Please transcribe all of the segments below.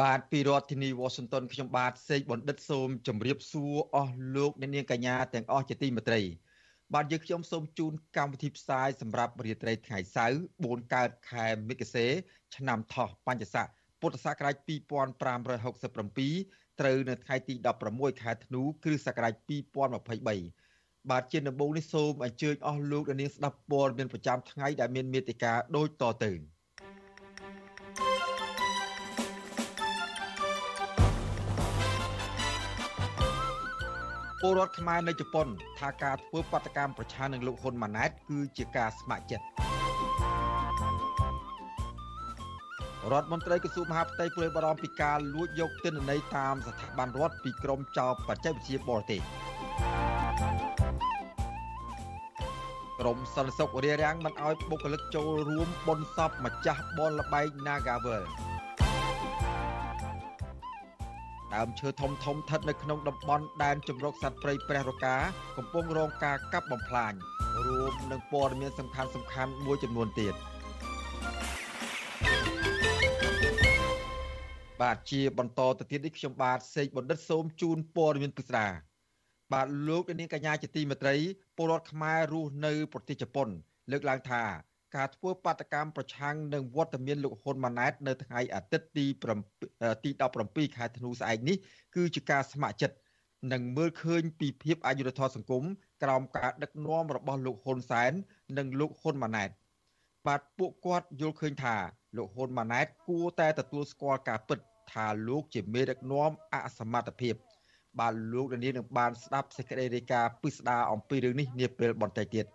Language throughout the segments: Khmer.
បាទពីរដ្ឋធានី Washington ខ្ញុំបាទសេកបណ្ឌិតសូមជម្រាបសួរអស់លោកអ្នកនាងកញ្ញាទាំងអស់ជាទីមេត្រី បាទយើងខ្ញុំសូមជូនកម្មវិធីផ្សាយសម្រាប់រាត្រីថ្ងៃសៅរ៍4កើតខែមិគសេឆ្នាំថោះបัญចស័កពុទ្ធសករាជ2567ត្រូវនៅថ្ងៃទី16ខែធ្នូគ្រិស្តសករាជ2023បាទជាដំបូងនេះសូមអញ្ជើញអស់លោកអ្នកនាងស្ដាប់ព័ត៌មានប្រចាំថ្ងៃដែលមានមេតិការដូចតទៅ ពលរដ្ឋខ្មែរនៅជប៉ុន ថាការធ្វើបាតកម្មប្រឆាំងនឹងលោកហ៊ុនម៉ាណែត គឺជាការស្ម័គ្រចិត្តរដ្ឋមន្ត្រីក្រសួងមហាផ្ទៃព្រួយបារម្ភពីការលួចយកទិន្នន័យតាមស្ថាប័នរដ្ឋពីក្រមចោរបច្ចេកវិទ្យាបរទេសក្រមសន្តិសុខរារាំងមិនអោយបុគ្គលិកចូលរួមបុណ្យសពម្ចាស់បនលបែង Nagavel ដើមឈើធំធំស្ថិតនៅក្នុងតំបន់ដែនជំរកសត្វព្រៃព្រះរកាកំពុងរងការកាប់បំផ្លាញរួមនឹងព័ត៌មានសំខាន់សំខាន់មួយចំនួនទៀតបាទជាបន្តទៅទៀតនេះខ្ញុំបាទសេកបណ្ឌិតសូមជូនព័ត៌មានពិស្ដាបាទលោកនាងកញ្ញាជាទីមេត្រីពលរដ្ឋខ្មែររស់នៅប្រទេសជប៉ុន លើកឡើងថា ការធ្វើបាតកម្មប្រឆាំងនឹងវត្តមានលោកហ៊ុនម៉ាណែតនៅថ្ងៃអាទិត្យទីទី17ខែធ្នូស្អែកនេះគឺជាការស្ម័គ្រចិត្តនិងមើលឃើញពីភាពអយុត្តិធម៌សង្គមក្រោមការដឹកនាំរបស់លោកហ៊ុនសែននិងលោកហ៊ុនម៉ាណែតបាទពួកគាត់យល់ឃើញថាលោកហ៊ុនម៉ាណែតគួរតែទទួលស្គាល់ការពិតថាលោកជាមេដឹកនាំអសមត្ថភាពបាទលោកនាងនឹងបានស្ដាប់សេចក្តីរាយការណ៍ពិស្ដារអំពីរឿងនេះនាពេលបន្តិចទៀត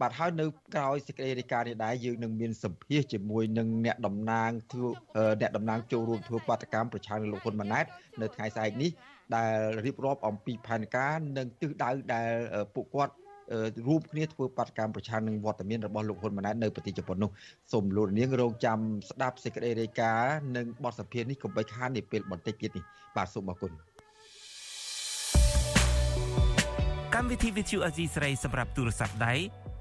បាទហើយនៅក្រោយសេចក្តីរាយការណ៍នេះដែរយើងនឹងមានសម្ភាសជាមួយនឹងអ្នកតំណាងធ្វើអ្នកតំណាងចូលរួមធ្វើបាតកម្មប្រឆាំងនឹងលោកហ៊ុនម៉ាណែតនៅថ្ងៃស្អែកនេះដែលរៀបរាប់អំពីផែនការនិងទិសដៅដែលពួកគាត់រួមគ្នាធ្វើបាតកម្មប្រឆាំងនឹងវត្តមានរបស់លោកហ៊ុនម៉ាណែតនៅប្រទេសជប៉ុននោះសូមលោកនាងរងចាំស្ដាប់សេចក្តីរាយការណ៍និងបទសម្ភាសន៍នេះកុំបីខាននាពេលបន្តិចទៀតនេះបាទសូមអរគុណកម្មវិធី Vithu Azizi ស្រីសម្រាប់ទូរស័ព្ទដៃ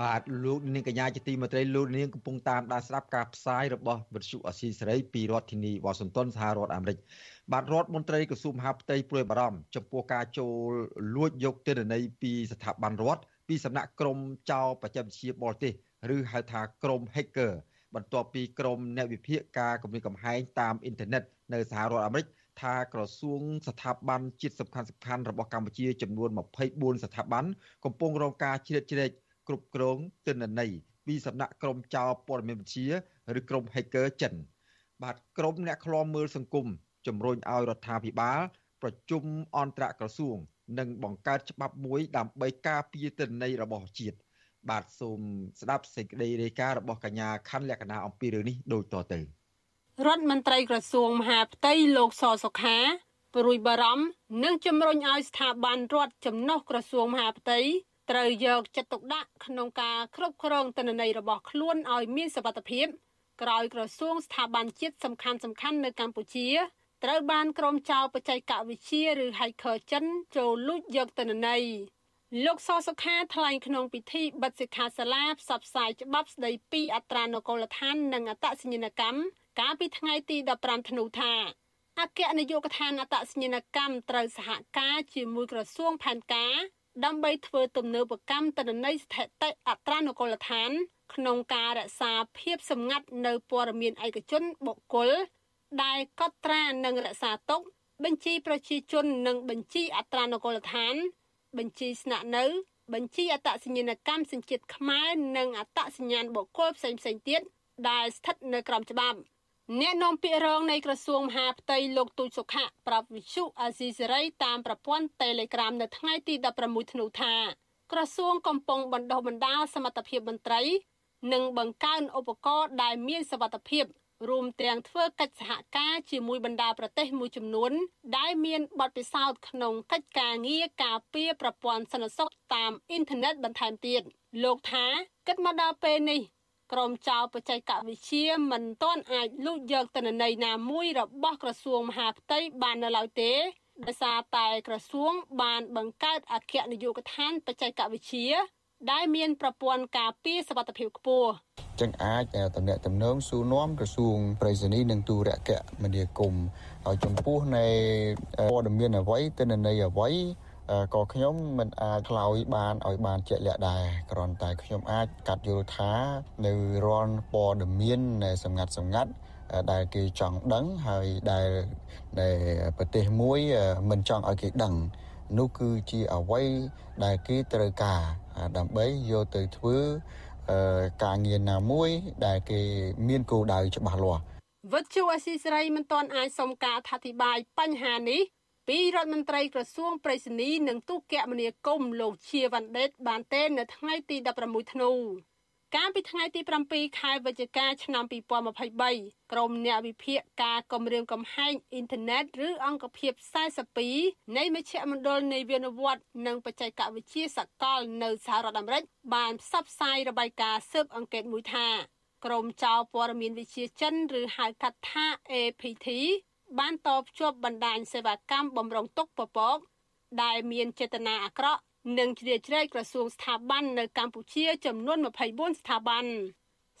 បាទលោកនាងកញ្ញាជាទីមេត្រីលោកនាងកំពុងតាមដានស្ដាប់ការផ្សាយរបស់វិទ្យុអស៊ីសេរីពីរដ្ឋធានីវ៉ាស៊ីនតោនសហរដ្ឋអាមេរិកបាទរដ្ឋមន្ត្រីក្រសួងមហាផ្ទៃព្រួយបារម្ភចំពោះការចូលលួចយកទិន្នន័យពីស្ថាប័នរដ្ឋពីសំណាក់ក្រមចៅបច្ចេកវិទ្យាបរទេសឬហៅថាក្រម hacker បន្ទាប់ពីក្រមអ្នកវិភាគការគម្រាមកំហែងតាមអ៊ីនធឺណិតនៅសហរដ្ឋអាមេរិកថាក្រសួងស្ថាប័នជាតិសំខាន់សំខាន់របស់កម្ពុជាចំនួន24ស្ថាប័នកំពុងរងការជ្រៀតជ្រែក គ្រប់គ្រងទិន្នន័យពីសំណាក់ក្រមចៅព័ត៌មានវិទ្យាឬក្រម hacker ចិន បាទក្រមអ្នកឃ្លាំមើលសង្គមជំរុញឲ្យរដ្ឋាភិបាល ប្រជុំអន្តរក្រសួង និងបង្កើតច្បាប់មួយដើម្បីការពារទិន្នន័យរបស់ជាតិបាទសូមស្ដាប់សេចក្តីរាយការណ៍របស់កញ្ញាខណ្ឌលក្ខណៈអំពីរឿងនេះដូចតទៅរដ្ឋមន្ត្រីក្រសួងមហាផ្ទៃលោកសសុខាព្រួយបារម្ភនិងជំរុញឲ្យស្ថាប័នរដ្ឋចំណុះក្រសួងមហាផ្ទៃ ត្រូវយកចិត្តទុកដាក់ក្នុងការគ្រប់គ្រងទិន្នន័យរបស់ខ្លួនឲ្យមានសុវត្ថិភាពក្រោយក្រសួងស្ថាប័នជាតិសំខាន់សំខាន់នៅកម្ពុជាត្រូវបានក្រុមចៅបច្ចេកវិទ្យាឬ hacker ចិនចូលលួចយកទិន្នន័យលោកសសុខាថ្លែងក្នុងពិធីបិទសិក្ខាសាលាផ្សព្វផ្សាយច្បាប់ស្តីពីអត្រានុកូលដ្ឋាននិងអត្តសញ្ញាណកម្មកាលពីថ្ងៃទី15ធ្នូថាអអគ្គនាយកដ្ឋានអត្តសញ្ញាណកម្មត្រូវសហការជាមួយក្រសួងផែនការ ដើម្បីធ្វើទំនើបកម្មទិន្នន័យស្ថិតិអត្រានុកូលដ្ឋាន ក្នុងការរក្សាភាពសម្ងាត់នៅព័ត៌មានឯកជនបុគ្គល ដែលកត់ត្រានិងរក្សាទុក បញ្ជីប្រជាជននិងបញ្ជីអត្រានុកូលដ្ឋាន បញ្ជីស្នាក់នៅ បញ្ជីអត្តសញ្ញាណកម្មសញ្ជាតិខ្មែរនិងអត្តសញ្ញាណបុគ្គលផ្សេងៗទៀតដែលស្ថិតនៅក្រោមច្បាប់ អ្នកនាំពាក្យរងនៃក្រសួងមហាផ្ទៃលោកទូចសុខៈប្រាប់វិទ្យុអាស៊ីសេរីតាមប្រព័ន្ធ Telegram នៅថ្ងៃទី16ធ្នូថាក្រសួងកំពុងបណ្ដុះបណ្ដាលសមត្ថភាពមន្ត្រី និងបង្កើនឧបករណ៍ដែលមានសវត្ថភាពរួមទាំងធ្វើកិច្ចសហការជាមួយបណ្ដាប្រទេសមួយចំនួន ដែលមានបទពិសោធន៍ក្នុងកិច្ចការងារការពារប្រព័ន្ធសន្តិសុខតាមអ៊ីនធឺណិតបន្ថែមទៀតលោកថាគិតមកដល់ពេលនេះ ក្រមចៅបច្ចេកវិទ្យាមិនទាន់អាចលូកយកតនន័យណាមួយរបស់ក្រសួងមហាផ្ទៃបាននៅឡើយទេដោយសារតែក្រសួងបានបង្កើតអគ្គនាយកដ្ឋានបច្ចេកវិទ្យាដែលមានប្រព័ន្ធការពារសុវត្ថិភាពខ្ពស់ចឹងអាចតំណាក់តំណងសួរនាំក្រសួងប្រៃសណីនិងទូរគមនាគមន៍ហើយចំពោះនៃព័ត៌មានអ្វីទិន្នន័យអ្វី ក៏ខ្ញុំមិនអាចឆ្លើយបានឲ្យបានជាក់លាក់ដែរគ្រាន់តែខ្ញុំអាចកាត់យល់ថានៅរាល់ព័ត៌មានសម្ងាត់សម្ងាត់ដែលគេចង់ដឹងហើយដែលដែលប្រទេសមួយមិនចង់ឲ្យគេដឹងនោះគឺជាអ្វីដែលគេត្រូវការដើម្បីយកទៅធ្វើការងារណាមួយ ដែលគេមានគោលដៅច្បាស់លាស់វិទ្យុអស៊ីសេរីមិនទាន់អាចសុំការអធិប្បាយបញ្ហានេះ ពីរដ្ឋមន្ត្រីក្រសួងប្រៃសណីនិងទូកគមនាគមន៍លោកជាវ៉ាន់ដេតបានទេនៅថ្ងៃទី16ធ្នូកាលពីថ្ងៃទី7ខែវិច្ឆិកាឆ្នាំ2023ក្រុមអ្នកវិភាគការគម្រាមកំហែងអ៊ីនធឺណិតឬអង្គភាព42នៃមជ្ឈមណ្ឌលនៃវិនវត្តនិងបច្ចេកវិទ្យាសកលនៅសហរដ្ឋអាមេរិកបានផ្សព្វផ្សាយរបាយការណ៍ស៊ើបអង្កេតមួយថាក្រមចៅព័ត៌មានវិទ្យាចិនឬហៅកាត់ថា APT បានតបជាប់បណ្ដាញសេវាកម្មបំរុងទុកពពក ដែលមានចេតនាអាក្រក់និងជ្រៀតជ្រែកក្រសួងស្ថាប័ននៅកម្ពុជាចំនួន24ស្ថាប័ន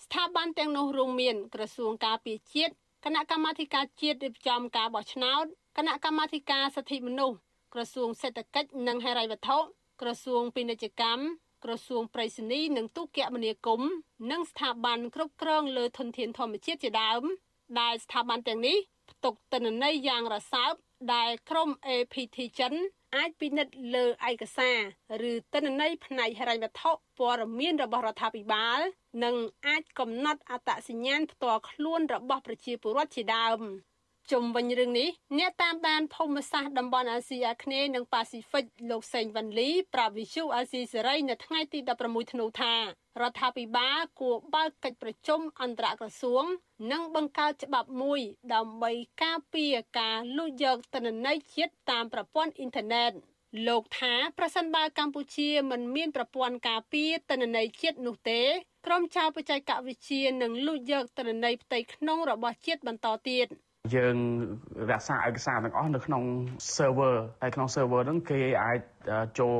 ស្ថាប័នទាំងនោះរួមមាន ក្រសួងការពារជាតិគណៈកម្មាធិការជាតិរៀបចំការបោះឆ្នោតគណៈកម្មាធិការសិទ្ធិមនុស្សក្រសួងសេដ្ឋកិច្ចនិងហិរញ្ញវត្ថុក្រសួងពាណិជ្ជកម្មក្រសួងប្រៃសណីនិងទូរគមនាគមន៍និងស្ថាប័នគ្រប់គ្រងលើធនធានធម្មជាតិជាដើមដែលស្ថាប័នទាំងនេះ ផ្ទុកទិន្នន័យយ៉ាងរសើបដែលក្រុម APT ចិនអាចពិនិត្យលើឯកសារឬទិន្នន័យផ្នែកហិរញ្ញវត្ថុព័ត៌មានរបស់រដ្ឋាភិបាល និងអាចកំណត់អត្តសញ្ញាណផ្ទាល់ខ្លួនរបស់ប្រជាពលរដ្ឋជាដើម ជុំវិញរឿងនេះអ្នកតាមដានភូមិសាស្ត្រតំបន់អាស៊ីអាគ្នេយ៍និងប៉ាស៊ីហ្វិកលោកសេងវ៉ាន់លីប្រាវិជូអាស៊ីសេរីនៅថ្ងៃទី16ធ្នូថារដ្ឋាភិបាលគួរបើកកិច្ចប្រជុំអន្តរក្រសួង និងបង្កើតច្បាប់មួយ ដើម្បីការពារការលួចយកទិន្នន័យជាតិតាមប្រព័ន្ធអ៊ីនធឺណិតលោកថាប្រសិនបើកម្ពុជាមិនមានប្រព័ន្ធការពារទិន្នន័យជាតិនោះទេក្រុមចៅបច្ចេកវិទ្យានឹងលួចយកទិន្នន័យផ្ទៃក្នុងរបស់ជាតិបន្តទៀត យើងរក្សាឯកសារទាំងអស់នៅក្នុង server ហើយក្នុង server ហ្នឹងគេអាចចូល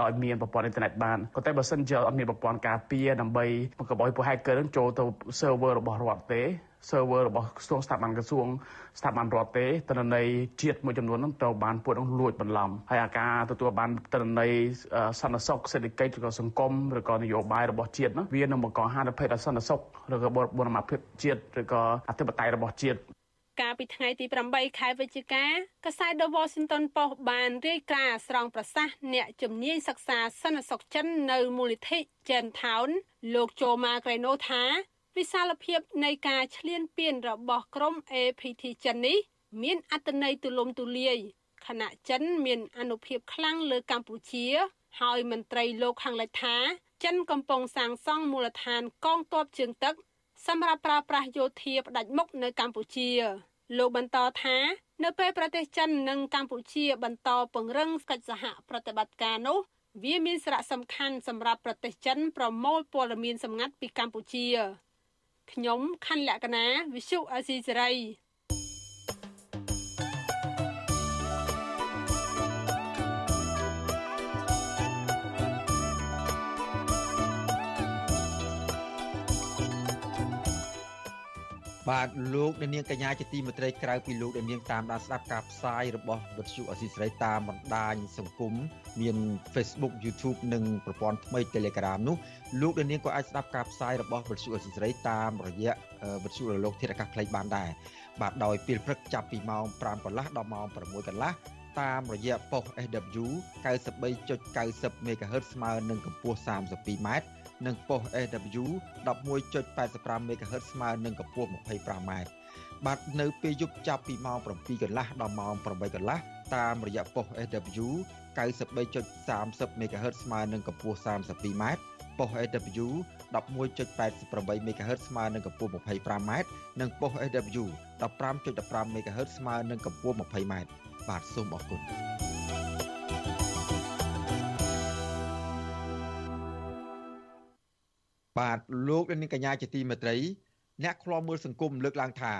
ដោយមានប្រព័ន្ធអ៊ីនធឺណិតបានក៏តែបើសិនជាអត់មានប្រព័ន្ធការពារដើម្បីកុំឲ្យពួក hacker នឹងចូលទៅ server របស់រដ្ឋទេ server របស់ក្រសួងស្ថាប័នក្រសួងស្ថាប័នរដ្ឋទេតនន័យជាតិមួយចំនួនហ្នឹងត្រូវបានពួកនោះលួចបន្លំហើយអាការទទួលបានតនន័យសន្តិសុខសេដ្ឋកិច្ចឬក៏សង្គមឬក៏នយោបាយរបស់ជាតិហ្នឹងវានឹងបង្កហានិភ័យដល់សន្តិសុខឬក៏បរមភាពជាតិឬក៏អធិបតេយ្យរបស់ជាតិ កាលពីថ្ងៃទី8ខែវិច្ឆិកាកាសែត The Washington Post បានរាយការណ៍ស្រង់ប្រសាសន៍អ្នកជំនាញសិក្សាសន្តិសុខចិននៅមូលនិធិ Gentown លោកជូម៉ាក្រេណូថាវិសាលភាពនៃការឈ្លានពានរបស់ក្រុម APT ចិននេះ មានអត្តន័យទូលំទូលាយខណៈចិនមានអនុភាពខ្លាំងលើកម្ពុជា ហើយមន្ត្រីលោកខាងលិចថា ចិនកំពុងសាងសង់មូលដ្ឋានកងទ័ពជើងទឹក សម្រាប់ប្រើប្រាស់យោធាផ្ដាច់មុខនៅកម្ពុជាលោកបន្តថានៅពេលប្រទេសចិននិងកម្ពុជាបន្តពង្រឹងកិច្ចសហប្រតិបត្តិការនោះវាមានសារៈសំខាន់សម្រាប់ប្រទេសចិនប្រមូលព័ត៌មានសម្ងាត់ពីកម្ពុជាខ្ញុំខណ្ឌលក្ខណាវិសុអាស៊ីសេរី បាទលោកអ្នកនាងកញ្ញាជាទីមេត្រីក្រៅពីលោកអ្នកនាងតាមដានស្ដាប់ការផ្សាយរបស់វិទ្យុអស៊ីសេរីតាមបណ្ដាញសង្គមមាន Facebook YouTube និងប្រព័ន្ធថ្មី Telegram នោះលោកអ្នកនាងក៏អាចស្ដាប់ការផ្សាយរបស់វិទ្យុអស៊ីសេរីតាមរយៈវិទ្យុរលកធាតុអាកាសខ្លីបានដែរបាទដោយពេលព្រឹកចាប់ពីម៉ោង5កន្លះដល់ម៉ោង6កន្លះតាមរយៈប៉ុស SW 93.90 MHz ស្មើនឹងកម្ពស់ 32m និងប៉ុស SW 11.85 MHz ស្មើនឹងកម្ពស់ 25m បាទនៅពេលយប់ចាប់ពីម៉ោង7កន្លះដល់ម៉ោង8កន្លះតាមរយៈប៉ុស SW 93.30 MHz ស្មើនឹងកម្ពស់ 32m ប៉ុស SW 11.88 MHz ស្មើនឹងកម្ពស់ 25m និងប៉ុស SW 15.15 MHz ស្មើនឹងកម្ពស់ 20m បាទសូមអរគុណ បាទលោកនាងកញ្ញាជាទីមេត្រីអ្នកខ្លាំមើលសង្គមលើកឡើងថា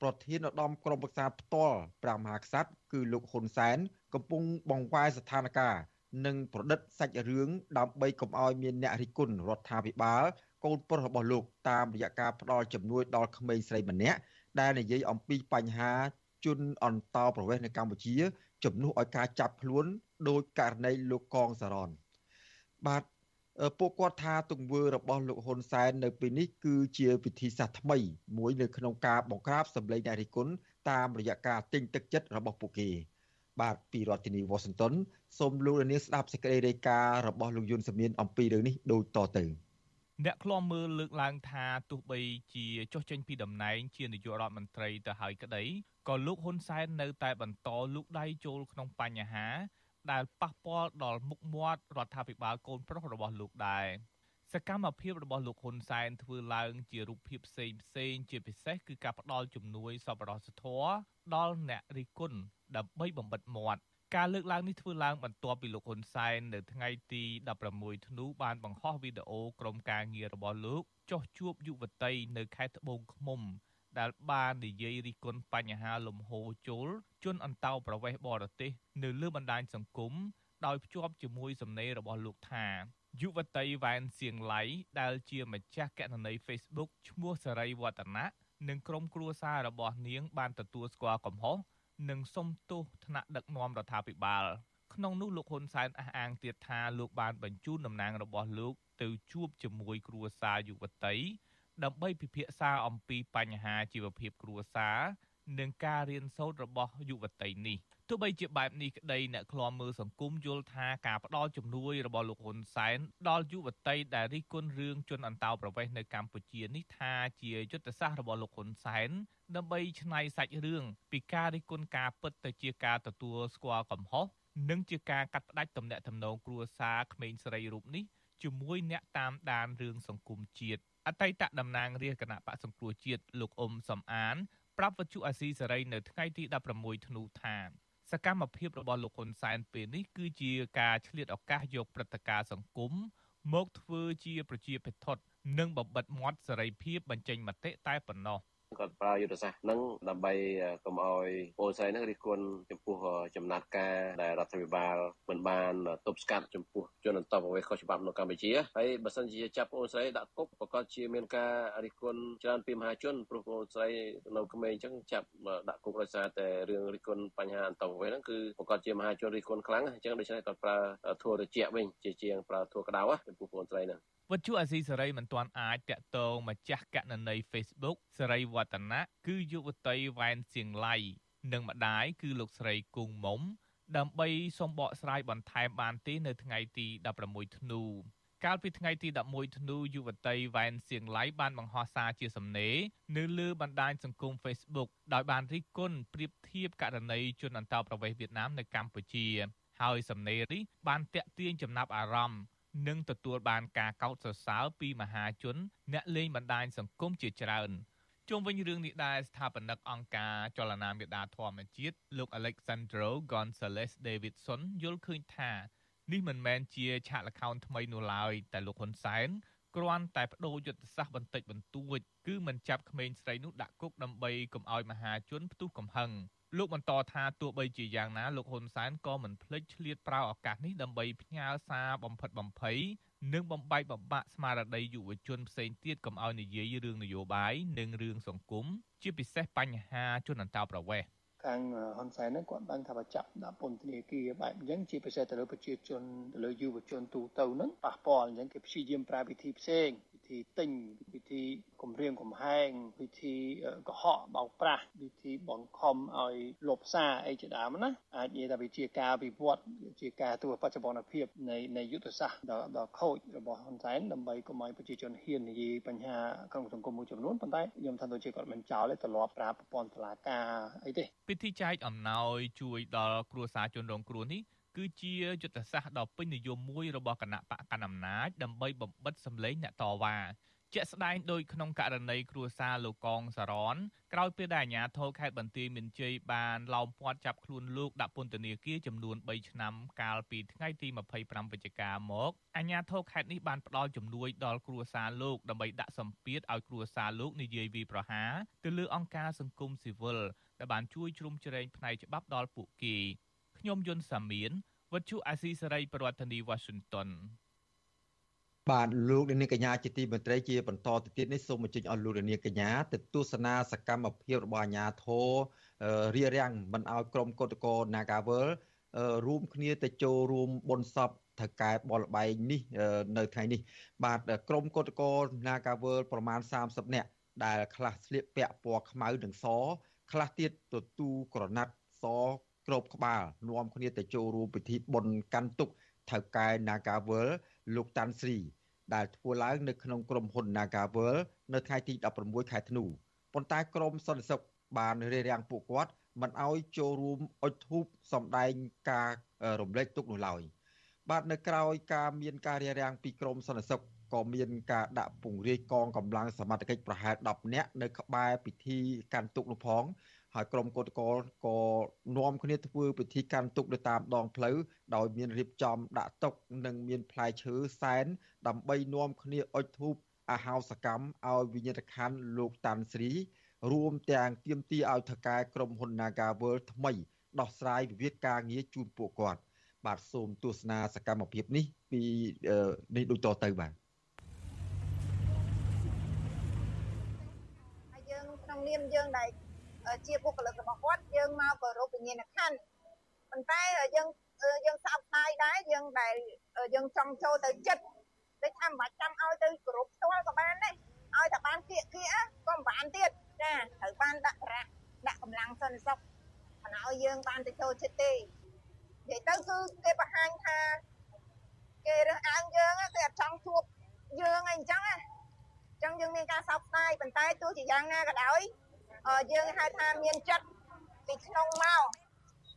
ប្រធានឧត្តមក្រុមប្រឹក្សាផ្ទាល់ព្រះមហាក្សត្រគឺលោកហ៊ុនសែនកំពុងបង្វែរស្ថានភាពនិងប្រឌិតសាច់រឿងដើម្បីកុំឲ្យមានអ្នករិះគន់រដ្ឋាភិបាលកូនប្រុសរបស់លោកតាមរយៈការផ្ដល់ជំនួយដល់ក្មេងស្រីម្នាក់ដែលនិយាយអំពីបញ្ហាជនអន្តោប្រវេសន៍នៅកម្ពុជាជំនួសឲ្យការចាប់ខ្លួនដោយករណីលោកកងសរនបាទ ពួកគាត់ថាទង្វើរបស់លោកហ៊ុនសែននៅពេលនេះគឺជាវិធីសាស្ត្រថ្មីមួយនៅក្នុងការបង្ក្រាបសម្លេងអ្នករិះគន់តាមរយៈការទិញទឹកចិត្តរបស់ពួកគេបាទពីរដ្ឋធានី Washington សូមលោកលានស្ដាប់សេចក្តីរាយការណ៍របស់លោកយុនសមៀនអំពីរឿងនេះដូចតទៅអ្នកខ្លំមើលលើកឡើងថាទោះបីជាចុះចេញពីតំណែងជានាយករដ្ឋមន្ត្រីទៅហើយក្តីក៏លោកហ៊ុនសែននៅតែបន្តលូកដៃចូលក្នុងបញ្ហា ដែលប៉ះពាល់ដល់មុខមាត់រដ្ឋាភិបាលកូនប្រុសរបស់លោកដែរសកម្មភាពរបស់លោកហ៊ុនសែនធ្វើឡើងជារូបភាពផ្សេងផ្សេងជាពិសេសគឺការផ្ដល់ជំនួយសប្បុរសធម៌ដល់អ្នករិះគន់ដើម្បីបំបិតមាត់ការលើកឡើងនេះធ្វើឡើងបន្ទាប់ពីលោកហ៊ុនសែននៅថ្ងៃទី16ធ្នូបានបង្ហោះវីដេអូក្រុមការងាររបស់លោកចុះជួបយុវតីនៅខេត្តត្បូងឃ្មុំ ដែលបាននិយាយរិះគន់បញ្ហាលំហូរចូលជនអន្តោប្រវេសន៍បរទេសនៅលើបណ្ដាញសង្គមដោយភ្ជាប់ជាមួយសំណេររបស់លោកថាយុវតីវ៉ែនសៀងឡៃដែលជាម្ចាស់គណនី Facebook ឈ្មោះសេរីវឌ្ឍនៈនិងក្រុមគ្រួសាររបស់នាង បានទទួលស្គាល់កំហុសនិងសុំទោសថ្នាក់ដឹកនាំរដ្ឋាភិបាលក្នុងនោះលោកហ៊ុនសែនអះអាងទៀតថាលោកបានបញ្ជូនតំណាងរបស់លោកទៅជួបជាមួយគ្រួសារយុវតី ដើម្បីពិភាក្សាអំពីបញ្ហាជីវភាពគ្រួសារនិងការរៀនសូត្ររបស់យុវតីនេះទោះបីជាបែបនេះក្តីអ្នកខ្លាំមើលសង្គមយល់ថាការផ្ដល់ជំនួយរបស់លោកហ៊ុនសែនដល់យុវតីដែលរិះគន់រឿងជនអន្តោប្រវេសន៍នៅកម្ពុជានេះថាជាយុទ្ធសាស្ត្ររបស់លោកហ៊ុនសែនដើម្បីឆ្នៃសាច់រឿងពីការរិះគន់ការពិតទៅជាការទទួលស្គាល់កំហុសនិងជាការកាត់ផ្តាច់ទំនាក់ទំនងគ្រួសារក្មេងស្រីរូបនេះជាមួយអ្នកតាមដានរឿងសង្គមជាតិ អតីតតំណាងរាជគណៈបកសង្គ្រោះជាតិលោកអ៊ុំសំអាន ប្រាប់វិទ្យុអាស៊ីសេរីនៅថ្ងៃទី16ធ្នូថាសកម្មភាពរបស់លោកហ៊ុនសែនពេលនេះគឺជាការឆ្លៀតឱកាសយកព្រឹត្តិការណ៍សង្គមមកធ្វើជាប្រជាពិធនិងបំបិតមាត់សេរីភាពបញ្ចេញមតិតែប៉ុណ្ណោះ។ គាត់ប្រើយុទ្ធសាស្ត្រហ្នឹងដើម្បីកុំឲ្យពលស័យហ្នឹងរិះគន់ចំពោះចំណាត់ការដែលរដ្ឋាភិបាលមិនបានទប់ស្កាត់ចំពោះជនអន្តោប្រវេសន៍ខុសច្បាប់នៅកម្ពុជាហើយបើសិនជាចាប់ពលស័យដាក់គុកប្រកាសជាមានការរិះគន់ច្រើនពីមហាជនព្រោះពលស័យនៅក្មេងអញ្ចឹងចាប់ដាក់គុកដោយសារតែរឿងរិះគន់បញ្ហាអន្តោប្រវេសន៍ហ្នឹងគឺប្រកាសជាមហាជនរិះគន់ខ្លាំងអញ្ចឹងដូច្នេះគាត់ប្រើធัวត្រជាក់វិញជាជាងប្រើធัวក្តៅចំពោះពលស័យហ្នឹង វិទ្យុអាស៊ីសេរីមិនទាន់អាចតាក់ទងម្ចាស់កណន័យ Facebook សេរីវឌ្ឍនៈគឺយុវតីវ៉ែនសៀងឡៃនិងម្ដាយគឺលោកស្រីគង់មុំដើម្បីសូមបកស្រាយបន្ថែមបានទេនៅថ្ងៃទី16ធ្នូកាលពីថ្ងៃទី11ធ្នូយុវតីវ៉ែនសៀងឡៃបានបង្ហោះសារជាសំណេរនៅលើបណ្ដាញសង្គម Facebook ដោយបានរិះគន់ប្រៀបធៀបករណីជនអន្តោប្រវេសន៍វៀតណាមនៅកម្ពុជា ហើយសំណេរនេះបានតាក់ទាញចំណាប់អារម្មណ៍ និងទទួលបានការកោតសរសើរពីមហាជន អ្នកលេងបណ្ដាញសង្គមជាច្រើនជុំវិញរឿងនេះដែរស្ថាបនិកអង្គការចលនាមេដាធម្មជាតិលោក Alexandro Gonzalez Davidson យល់ឃើញថានេះមិនមែនជាឆាកល្ខោនថ្មីនោះឡើយតែលោកហ៊ុនសែនគ្រាន់តែបដូរយុទ្ធសាស្ត្របន្តិចបន្តួចគឺមិនចាប់ក្មេងស្រីនោះដាក់គុកដើម្បីកុំឲ្យមហាជនផ្ទុះកំហឹង លោកបន្តថាទោះបីជាយ៉ាងណាលោកហ៊ុនសែនក៏មិនភ្លេចឆ្លៀតប្រើឱកាសនេះដើម្បីផ្ញើសារបំផិតបំភ័យនិងបំបែកបំបាក់ស្មារតីយុវជនផ្សេងទៀតកុំឲ្យនិយាយរឿងនយោបាយនិងរឿងសង្គមជាពិសេសបញ្ហាជនអន្តោប្រវេសន៍ ខាងហ៊ុនសែនហ្នឹងគាត់បានថាបើចាប់ដាក់ពន្ធនាគារបែបអញ្ចឹងជាពិសេសទៅលើប្រជាជនទៅលើយុវជនទូទៅហ្នឹងប៉ះពាល់អញ្ចឹងគេព្យាយាមប្រើវិធីផ្សេងវិធីទិញវិធីគម្រាមកំហែងវិធីកុហកបោកប្រាស់វិធីបង្ខំឲ្យលុបសារអីជាដើមណាអាចនិយាយថាវាជាការវិវត្តជាការទូបច្ចុប្បន្នភាពនៃនៃយុទ្ធសាស្ត្រដ៏ដ៏ខូចរបស់ហ៊ុនសែនដើម្បីកុំឲ្យប្រជាជនហ៊ាននិយាយបញ្ហាក្នុងសង្គមមួយចំនួនប៉ុន្តែខ្ញុំថាដូចជាគាត់មិនចោលទេទ្រលាប់ប្រើប្រព័ន្ធតុលាការអីទេពិធីចែកអំណោយជួយដល់គ្រួសារជនរងគ្រោះនេះគឺជាយុទ្ធសាស្ត្រដ៏ពេញនិយមមួយរបស់គណៈបកកណ្ដាលអំណាចដើម្បីបំបិតសម្លេងអ្នកតវ៉ាជាក់ស្ដែងដោយក្នុងករណីគ្រួសារលោកកងសារ៉នក្រោយពេលដែលអាជ្ញាធរខេត្តបន្ទាយមានជ័យបានឡោមព័ទ្ធចាប់ខ្លួនលោកដាក់ពន្ធនាគារចំនួន3ឆ្នាំកាលពីថ្ងៃទី25វិច្ឆិកាមកអាជ្ញាធរខេត្តនេះបានផ្ដល់ជំនួយដល់គ្រួសារលោកដើម្បីដាក់សម្ពាធឲ្យគ្រួសារលោកនិយាយវាយប្រហារទៅលើអង្គការសង្គមស៊ីវិល ដែលបានជួយជ្រោមជ្រែងផ្នែកច្បាប់ដល់ពួកគេខ្ញុំយុនសាមៀនវັດឈូអាស៊ីសេរីប្រធានាធិបតី Washington បាទលោកនាងកញ្ញាជាទីមន្ត្រីជាបន្តទៅទៀតនេះសូមអញ្ជើញអស់លោកនាងកញ្ញាទៅទស្សនាសកម្មភាពរបស់អាជ្ញាធររៀបរៀងមិនឲ្យក្រុមកោតក្រ Nagawal រួមគ្នាទៅចូលរួមបុណ្យសពថៅកែបលបែងនេះនៅថ្ងៃនេះ បាទក្រុមកោតក្រ Nagawal ប្រមាណ30នាក់ដែលខ្លះស្លៀកពាក់ពណ៌ខ្មៅនិងស ខ្លះទៀតទូក្រណាត់សក្របក្បាលនាំគ្នាទៅចូលរួមពិធីបុណ្យកាន់ទុកថៅកែ Nagawal លោកតាន់ស្រីដែលធ្វើឡើងនៅក្នុងក្រុមហ៊ុន Nagawal នៅថ្ងៃទី16ខែធ្នូប៉ុន្តែក្រុមសន្តិសុខបានរារាំងពួកគាត់មិនឲ្យចូលរួមអុជធូបសម្ដែងការរំលែកទុកនោះឡើយបាទនៅក្រៅការមានការរារាំងពីក្រមសន្តិសុខ ក៏មានការដាក់ពង្រាយកងកម្លាំងសមត្ថកិច្ចប្រហែល10នាក់នៅក្បែរពិធីកាន់ទុកនោះផងហើយក្រុមកោតក្រក៏នាំគ្នាធ្វើពិធីកាន់ទុកទៅតាមដងផ្លូវដោយមានរៀបចំដាក់តុនិងមានផ្លែឈើសែនដើម្បីនាំគ្នាអុជធូបអាហោសកម្មឲ្យវិញ្ញាណក្ខន្ធលោកតាន់ស្រីរួមទាំងទាមទារឲ្យថកែក្រុមហ៊ុន Naga World ថ្មី ដោះស្រាយវិវាទការងារជូនពួកគាត់ បាទសូមទស្សនាសកម្មភាពនេះពីនេះដូចតទៅបាទយើងក្នុងនាមយើងដែលជាបុគ្គលិករបស់គាត់យើងមកគោរពវិញ្ញាណក្ខន្ធប៉ុន្តែយើងយើងសោកស្ដាយដែរយើងដែលយើងចង់ចូលទៅចិត្តដូចថាមិនបាច់ចាំឲ្យទៅគោរពផ្ទាល់ក៏បានដែរឲ្យតែបានគៀកគៀកក៏មិនបានទៀតចាត្រូវបានដាក់ប្រាក់ដាក់កម្លាំងសន្តិសុខមិនឲ្យយើងបានទៅចូលចិត្តទេនិយាយទៅគឺគេបង្ហាញថាគេរើសអើងយើងគេអត់ចង់ជួបយើងអីអញ្ចឹងណាអញ្ចឹងយើងមានការសោកស្ដាយប៉ុន្តែទោះជាយ៉ាងណាក៏ដោយ យើងហៅថាមានចិត្តពីក្នុងមក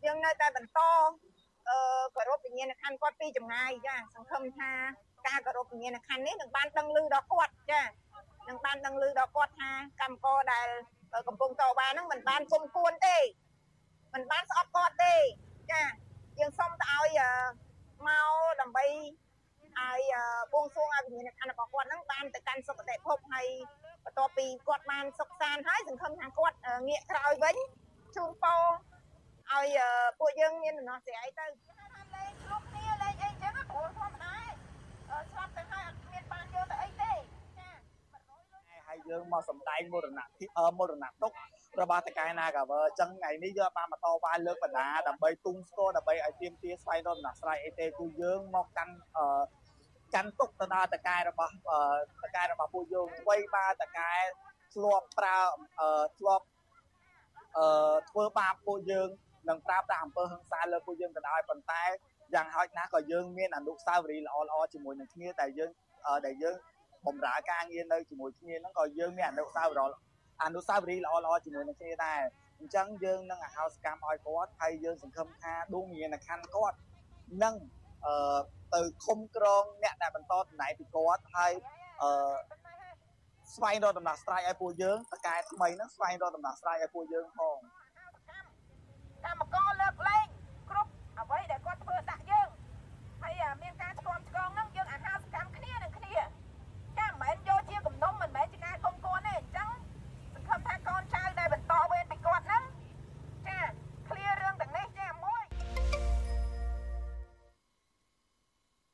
យើងនៅតែបន្តអឺគោរពវិញ្ញាណក្ខន្ធគាត់ពីចម្ងាយចាសង្ឃឹមថាការគោរពវិញ្ញាណក្ខន្ធនេះនឹងបានដឹងឮដល់គាត់ចានឹងបានដឹងឮដល់គាត់ថាកម្មករដែលកំពុងតវ៉ាហ្នឹងមិនបានគុំគួនទេមិនបានស្អប់គាត់ទេចាយើងសុំទៅឲ្យមកដើម្បីឲ្យបួងសួងឲ្យវិញ្ញាណក្ខន្ធរបស់គាត់ហ្នឹងបានទៅកាន់សុគតិភពហើយ បន្ទាប់ពីគាត់បានសុខសាន្តហើយសង្ឃឹមថាគាត់ងាកក្រោយវិញជូនពរឲ្យពួកយើងមានដំណោះស្រាយទៅលេងគ្រប់គ្នាលេងអីចឹងព្រោះធម្មតាស្លាប់ទៅហើយអត់មានបានយកទៅអីទេចាហើយយើងមកសម្ដែងមរណៈមរណៈទុករបស់តកែ Nagaver អញ្ចឹងថ្ងៃនេះយើងបានមកតវ៉ាលើកបណ្ដាដើម្បីទុំស្គាល់ដើម្បីឲ្យទៀមទាស្វែងរកដំណោះស្រាយអីទេគឺយើងមកកាន់ កាន់ទុកទៅដល់តកែរបស់តកែរបស់ពួកយើងអ្វីបាទតកែធ្លាប់ប្រើធ្លាប់អឺធ្វើបាបពួកយើងនឹងប្រាប់តែអំពើហិង្សាលើពួកយើងក៏ដោយប៉ុន្តែយ៉ាងហោចណាស់ក៏យើងមានអនុស្សាវរីយ៍ល្អៗជាមួយនឹងគ្នាដែលយើងដែលយើងបំរើការងារនៅជាមួយគ្នាហ្នឹងក៏យើងមានអនុស្សាវរីយ៍អនុស្សាវរីយ៍ល្អៗជាមួយនឹងគ្នាដែរអញ្ចឹងយើងនឹងអហោសកម្មឲ្យគាត់ហើយយើងសង្ឃឹមថាដួងវិញ្ញាណក្ខន្ធគាត់នឹង អឺទៅឃុំក្រងអ្នកដែលបន្តតំណែងពីគាត់ហើយអឺស្វែងរកដំណោះស្រាយឲ្យពួកយើងតកែថ្មីហ្នឹងស្វែងរកដំណោះស្រាយឲ្យពួកយើងផងកម្មករលើកលែងគ្រប់អ្វីដែលគាត់ធ្វើដាក់យើងហើយមានការឆ្គាំឆ្កងហ្នឹង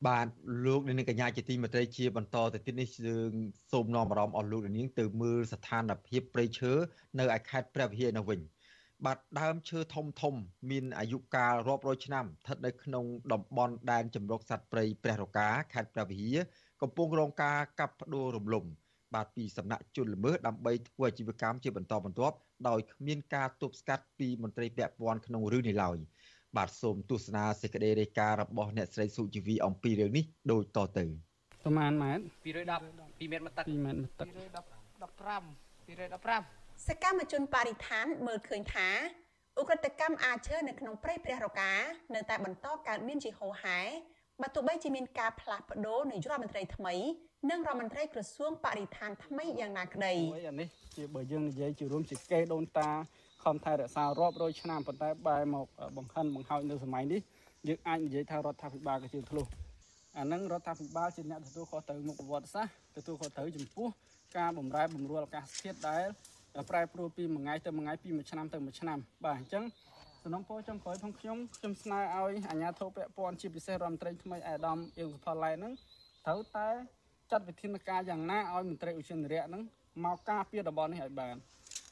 បាទលោកនាងកញ្ញាជាទីមេត្រីជាបន្តទៅទៀតនេះយើងសូមនាំអារម្មណ៍អស់លោកនាងទៅមើលស្ថានភាពព្រៃឈើនៅឯខេត្តព្រះវិហារនៅវិញបាទដើមឈើធំធំ មានអាយុកាលរាប់រយឆ្នាំស្ថិតនៅក្នុងតំបន់ដែនជម្រកសត្វព្រៃព្រះរកាខេត្តព្រះវិហារកំពុងរងការកាប់ផ្ដួលរំលំ បាទពីសំណាក់ជនល្មើសដើម្បីធ្វើអាជីវកម្មជាបន្តបន្ទាប់ដោយគ្មានការទប់ស្កាត់ពីមន្ត្រីពាក់ព័ន្ធក្នុងរឿងនេះឡើយ បាទសូមទស្សនាសេចក្តីរាយការណ៍របស់អ្នកស្រីសុជីវីអំពីរឿងនេះដូចតទៅប្រហែលម៉ែត្រ210 2ម៉ែត្រមកទឹក2ម៉ែត្រមកទឹក215 215សកម្មជនបរិស្ថានមើលឃើញថាឧក្រិដ្ឋកម្មអាឈើនៅក្នុងព្រៃព្រះរកានៅតែបន្តកើតមានជាហូរហែបើទោះបីជាមានការផ្លាស់ប្ដូរនាយករដ្ឋមន្ត្រីថ្មីនិងរដ្ឋមន្ត្រីក្រសួងបរិស្ថានថ្មីយ៉ាងណាក្តីអានេះជាបើយើងនិយាយជារួមជាកេដូនតា ខំថែរក្សារាប់រយឆ្នាំប៉ុន្តែបែរមកបង្ខិនបង្ហើយនៅសម័យនេះយើងអាចនិយាយថារដ្ឋាភិបាលក៏ជាធ្លុះអានឹងរដ្ឋាភិបាលជាអ្នកទទួលខុសត្រូវមុខប្រវត្តិសាស្ត្រទទួលខុសត្រូវចំពោះការបំរែបំរួលអាកាសធាតុដែលប្រែប្រួលពីមួយថ្ងៃទៅមួយថ្ងៃពីមួយឆ្នាំទៅមួយឆ្នាំបាទអញ្ចឹងសំណុំពរចុងក្រោយផងខ្ញុំខ្ញុំស្នើឲ្យអាជ្ញាធរពាក់ព័ន្ធជាពិសេសរដ្ឋមន្ត្រីថ្មីអាដាមអៀងសុផល្លែហ្នឹងត្រូវតែចាត់វិធានការយ៉ាងណាឲ្យមន្ត្រីឧស្សាហរៈហ្នឹងមកការពារតំបន់នេះឲ្យបាន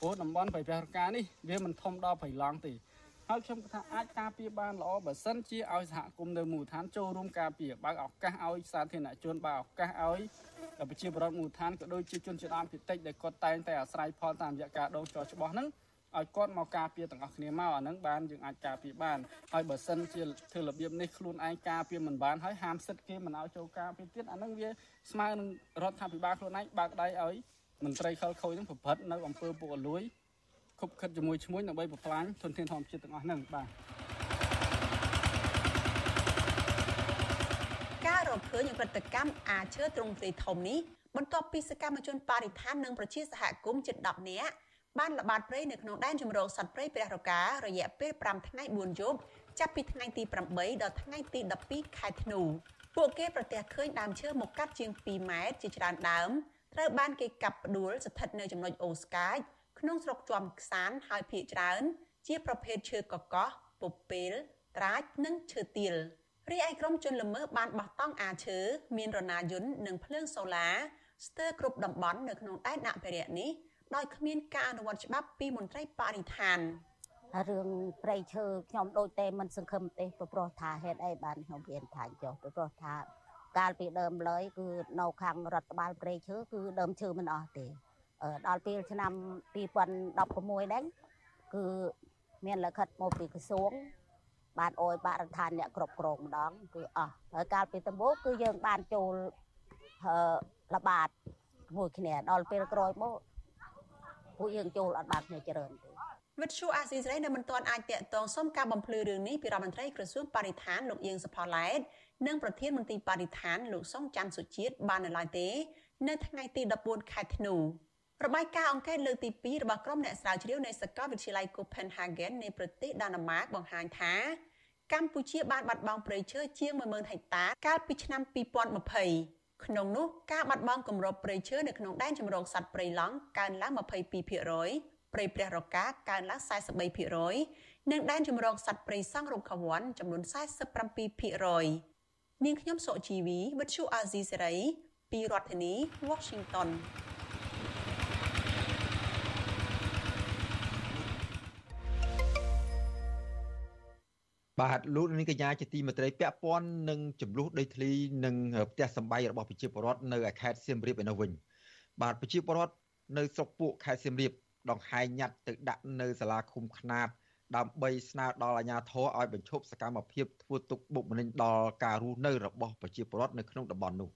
ព្រោះតំបន់ប្រៃប្រះរកានេះវាមិនធំដល់ប្រៃឡង់ទេហើយខ្ញុំគិតថាអាចការពារបានល្អបើសិនជាឲ្យសហគមន៍នៅមូលដ្ឋានចូលរួមការពារបើកឱកាសឲ្យសាធារណជនបើកឱកាសឲ្យប្រជាពលរដ្ឋមូលដ្ឋានក៏ដូចជាជនជាតិដើមភាគតិចដែលគាត់តែងតែអាស្រ័យផលតាមរយៈការដងចោច្បាស់ហ្នឹងឲ្យគាត់មកការពារទាំងអស់គ្នាមកអាហ្នឹងបានយើងអាចការពារបានហើយបើសិនជាធ្វើរបៀបនេះខ្លួនឯងការពារមិនបានហើយហាមសិទ្ធគេមិនឲ្យចូលការពារទៀតអាហ្នឹងវាស្មើនឹងរដ្ឋាភិបាលខ្លួនឯងបើកដៃឲ្យ មន្ត្រីខលខូចហ្នឹងប្រព្រឹត្តនៅអំពើពុករលួយខុបខិតជាមួយឈ្មួញដើម្បីបំផ្លាញធនធានធម្មជាតិទាំងអស់ហ្នឹងបាទការរកឃើញអក្រិតកម្មអាឈើទ្រង់ទ្រាយធំនេះបន្ទាប់ពីសកម្មជនបរិស្ថាននិងប្រជាសហគមន៍ជិត10នាក់បានល្បាតព្រៃនៅក្នុងដែនជម្រកសត្វព្រៃព្រះរការយៈពេល5ថ្ងៃ4យប់ចាប់ពីថ្ងៃទី8ដល់ថ្ងៃទី12ខែធ្នូពួកគេប្រទះឃើញដើមឈើមកកាត់ជាង2ម៉ែត្រជាច្រើនដើម ត្រូវបានគេកាប់ផ្ដួលស្ថិតនៅចំណុចអូស្កាចក្នុងស្រុកជាំខ្សានហើយភ ieck ច្រើន ជាប្រភេទឈើកកោះពពេលត្រាចនិងឈើទាលរីឯក្រុមជនល្មើសបានបោះតង់អាឈើមានរណាយន្តនិងភ្លើងសូឡាស្ទើរគ្រប់តំបន់នៅក្នុងដែនអភិរក្សនេះដោយគ្មានការអនុវត្តច្បាប់ពីមន្ត្រីបរិស្ថានរឿងព្រៃឈើខ្ញុំដូចតែមិនសង្ឃឹមទេព្រោះថាហេតុអីបានខ្ញុំរៀនថាចុះព្រោះថា កាលពីដើមឡើយគឺនៅខាងរដ្ឋបាលព្រៃឈើគឺដើមឈើមិនអស់ទេដល់ពេលឆ្នាំ2016ដែរគឺមានលិខិតមកពីក្រសួង បានអោយបរិស្ថានអ្នកគ្រប់គ្រងម្ដង គឺអស់ហើយកាលពីដំបូងគឺយើងបានចូលល្បាតមួយគ្នាដល់ពេលក្រោយមកពួកយើងចូលអត់បានគ្នាច្រើនទេវិទ្យុអាស៊ីសេរីនៅមិនទាន់អាចតាក់ទងសុំការបំភ្លឺរឿងនេះពីរដ្ឋមន្ត្រីក្រសួងបរិស្ថានលោកអៀងសផល្លែត និងប្រធានមន្ត្រីបរិស្ថានលោកសុងច័ន្ទសុជាតិបាននៅឡើយទេ នៅថ្ងៃទី14ខែធ្នូរបាយការណ៍អង្កេតលើកទី2របស់ក្រុមអ្នកស្រាវជ្រាវនៃសាកលវិទ្យាល័យ Copenhagen នៃប្រទេសដាណឺម៉ាកបង្ហាញថាកម្ពុជាបានបាត់បង់ព្រៃឈើជាង10000ហិកតា កាលពីឆ្នាំ2020ក្នុងនោះការបាត់បង់គម្របព្រៃឈើនៅក្នុងដែនជម្រកសត្វព្រៃឡង់កើនឡើង22%ព្រៃព្រះរកាកើនឡើង43%និងដែនជម្រកសត្វព្រៃសង់រុក្ខវ័នចំនួន47% នាងខ្ញុំសុជីវីវិទ្យុអាស៊ីសេរីពីរដ្ឋធានី Washington បាទលោកនាងកញ្ញាជាទីមេត្រីពាក់ព័ន្ធនឹងចំនួនដីធ្លីនិងផ្ទះសម្បែងរបស់ប្រជាពលរដ្ឋនៅខេត្តសៀមរាបឯនោះវិញបាទប្រជាពលរដ្ឋនៅស្រុកពួកខេត្តសៀមរាបដង្ហែញ៉ាត់ទៅដាក់នៅសាលាឃុំខ្នាត ដើម្បីស្នើដល់អាជ្ញាធរឲ្យបញ្ឈប់សកម្មភាពធ្វើទុកបុកម្នេញដល់ការរស់នៅរបស់ប្រជាពលរដ្ឋនៅក្នុងតំបន់នោះ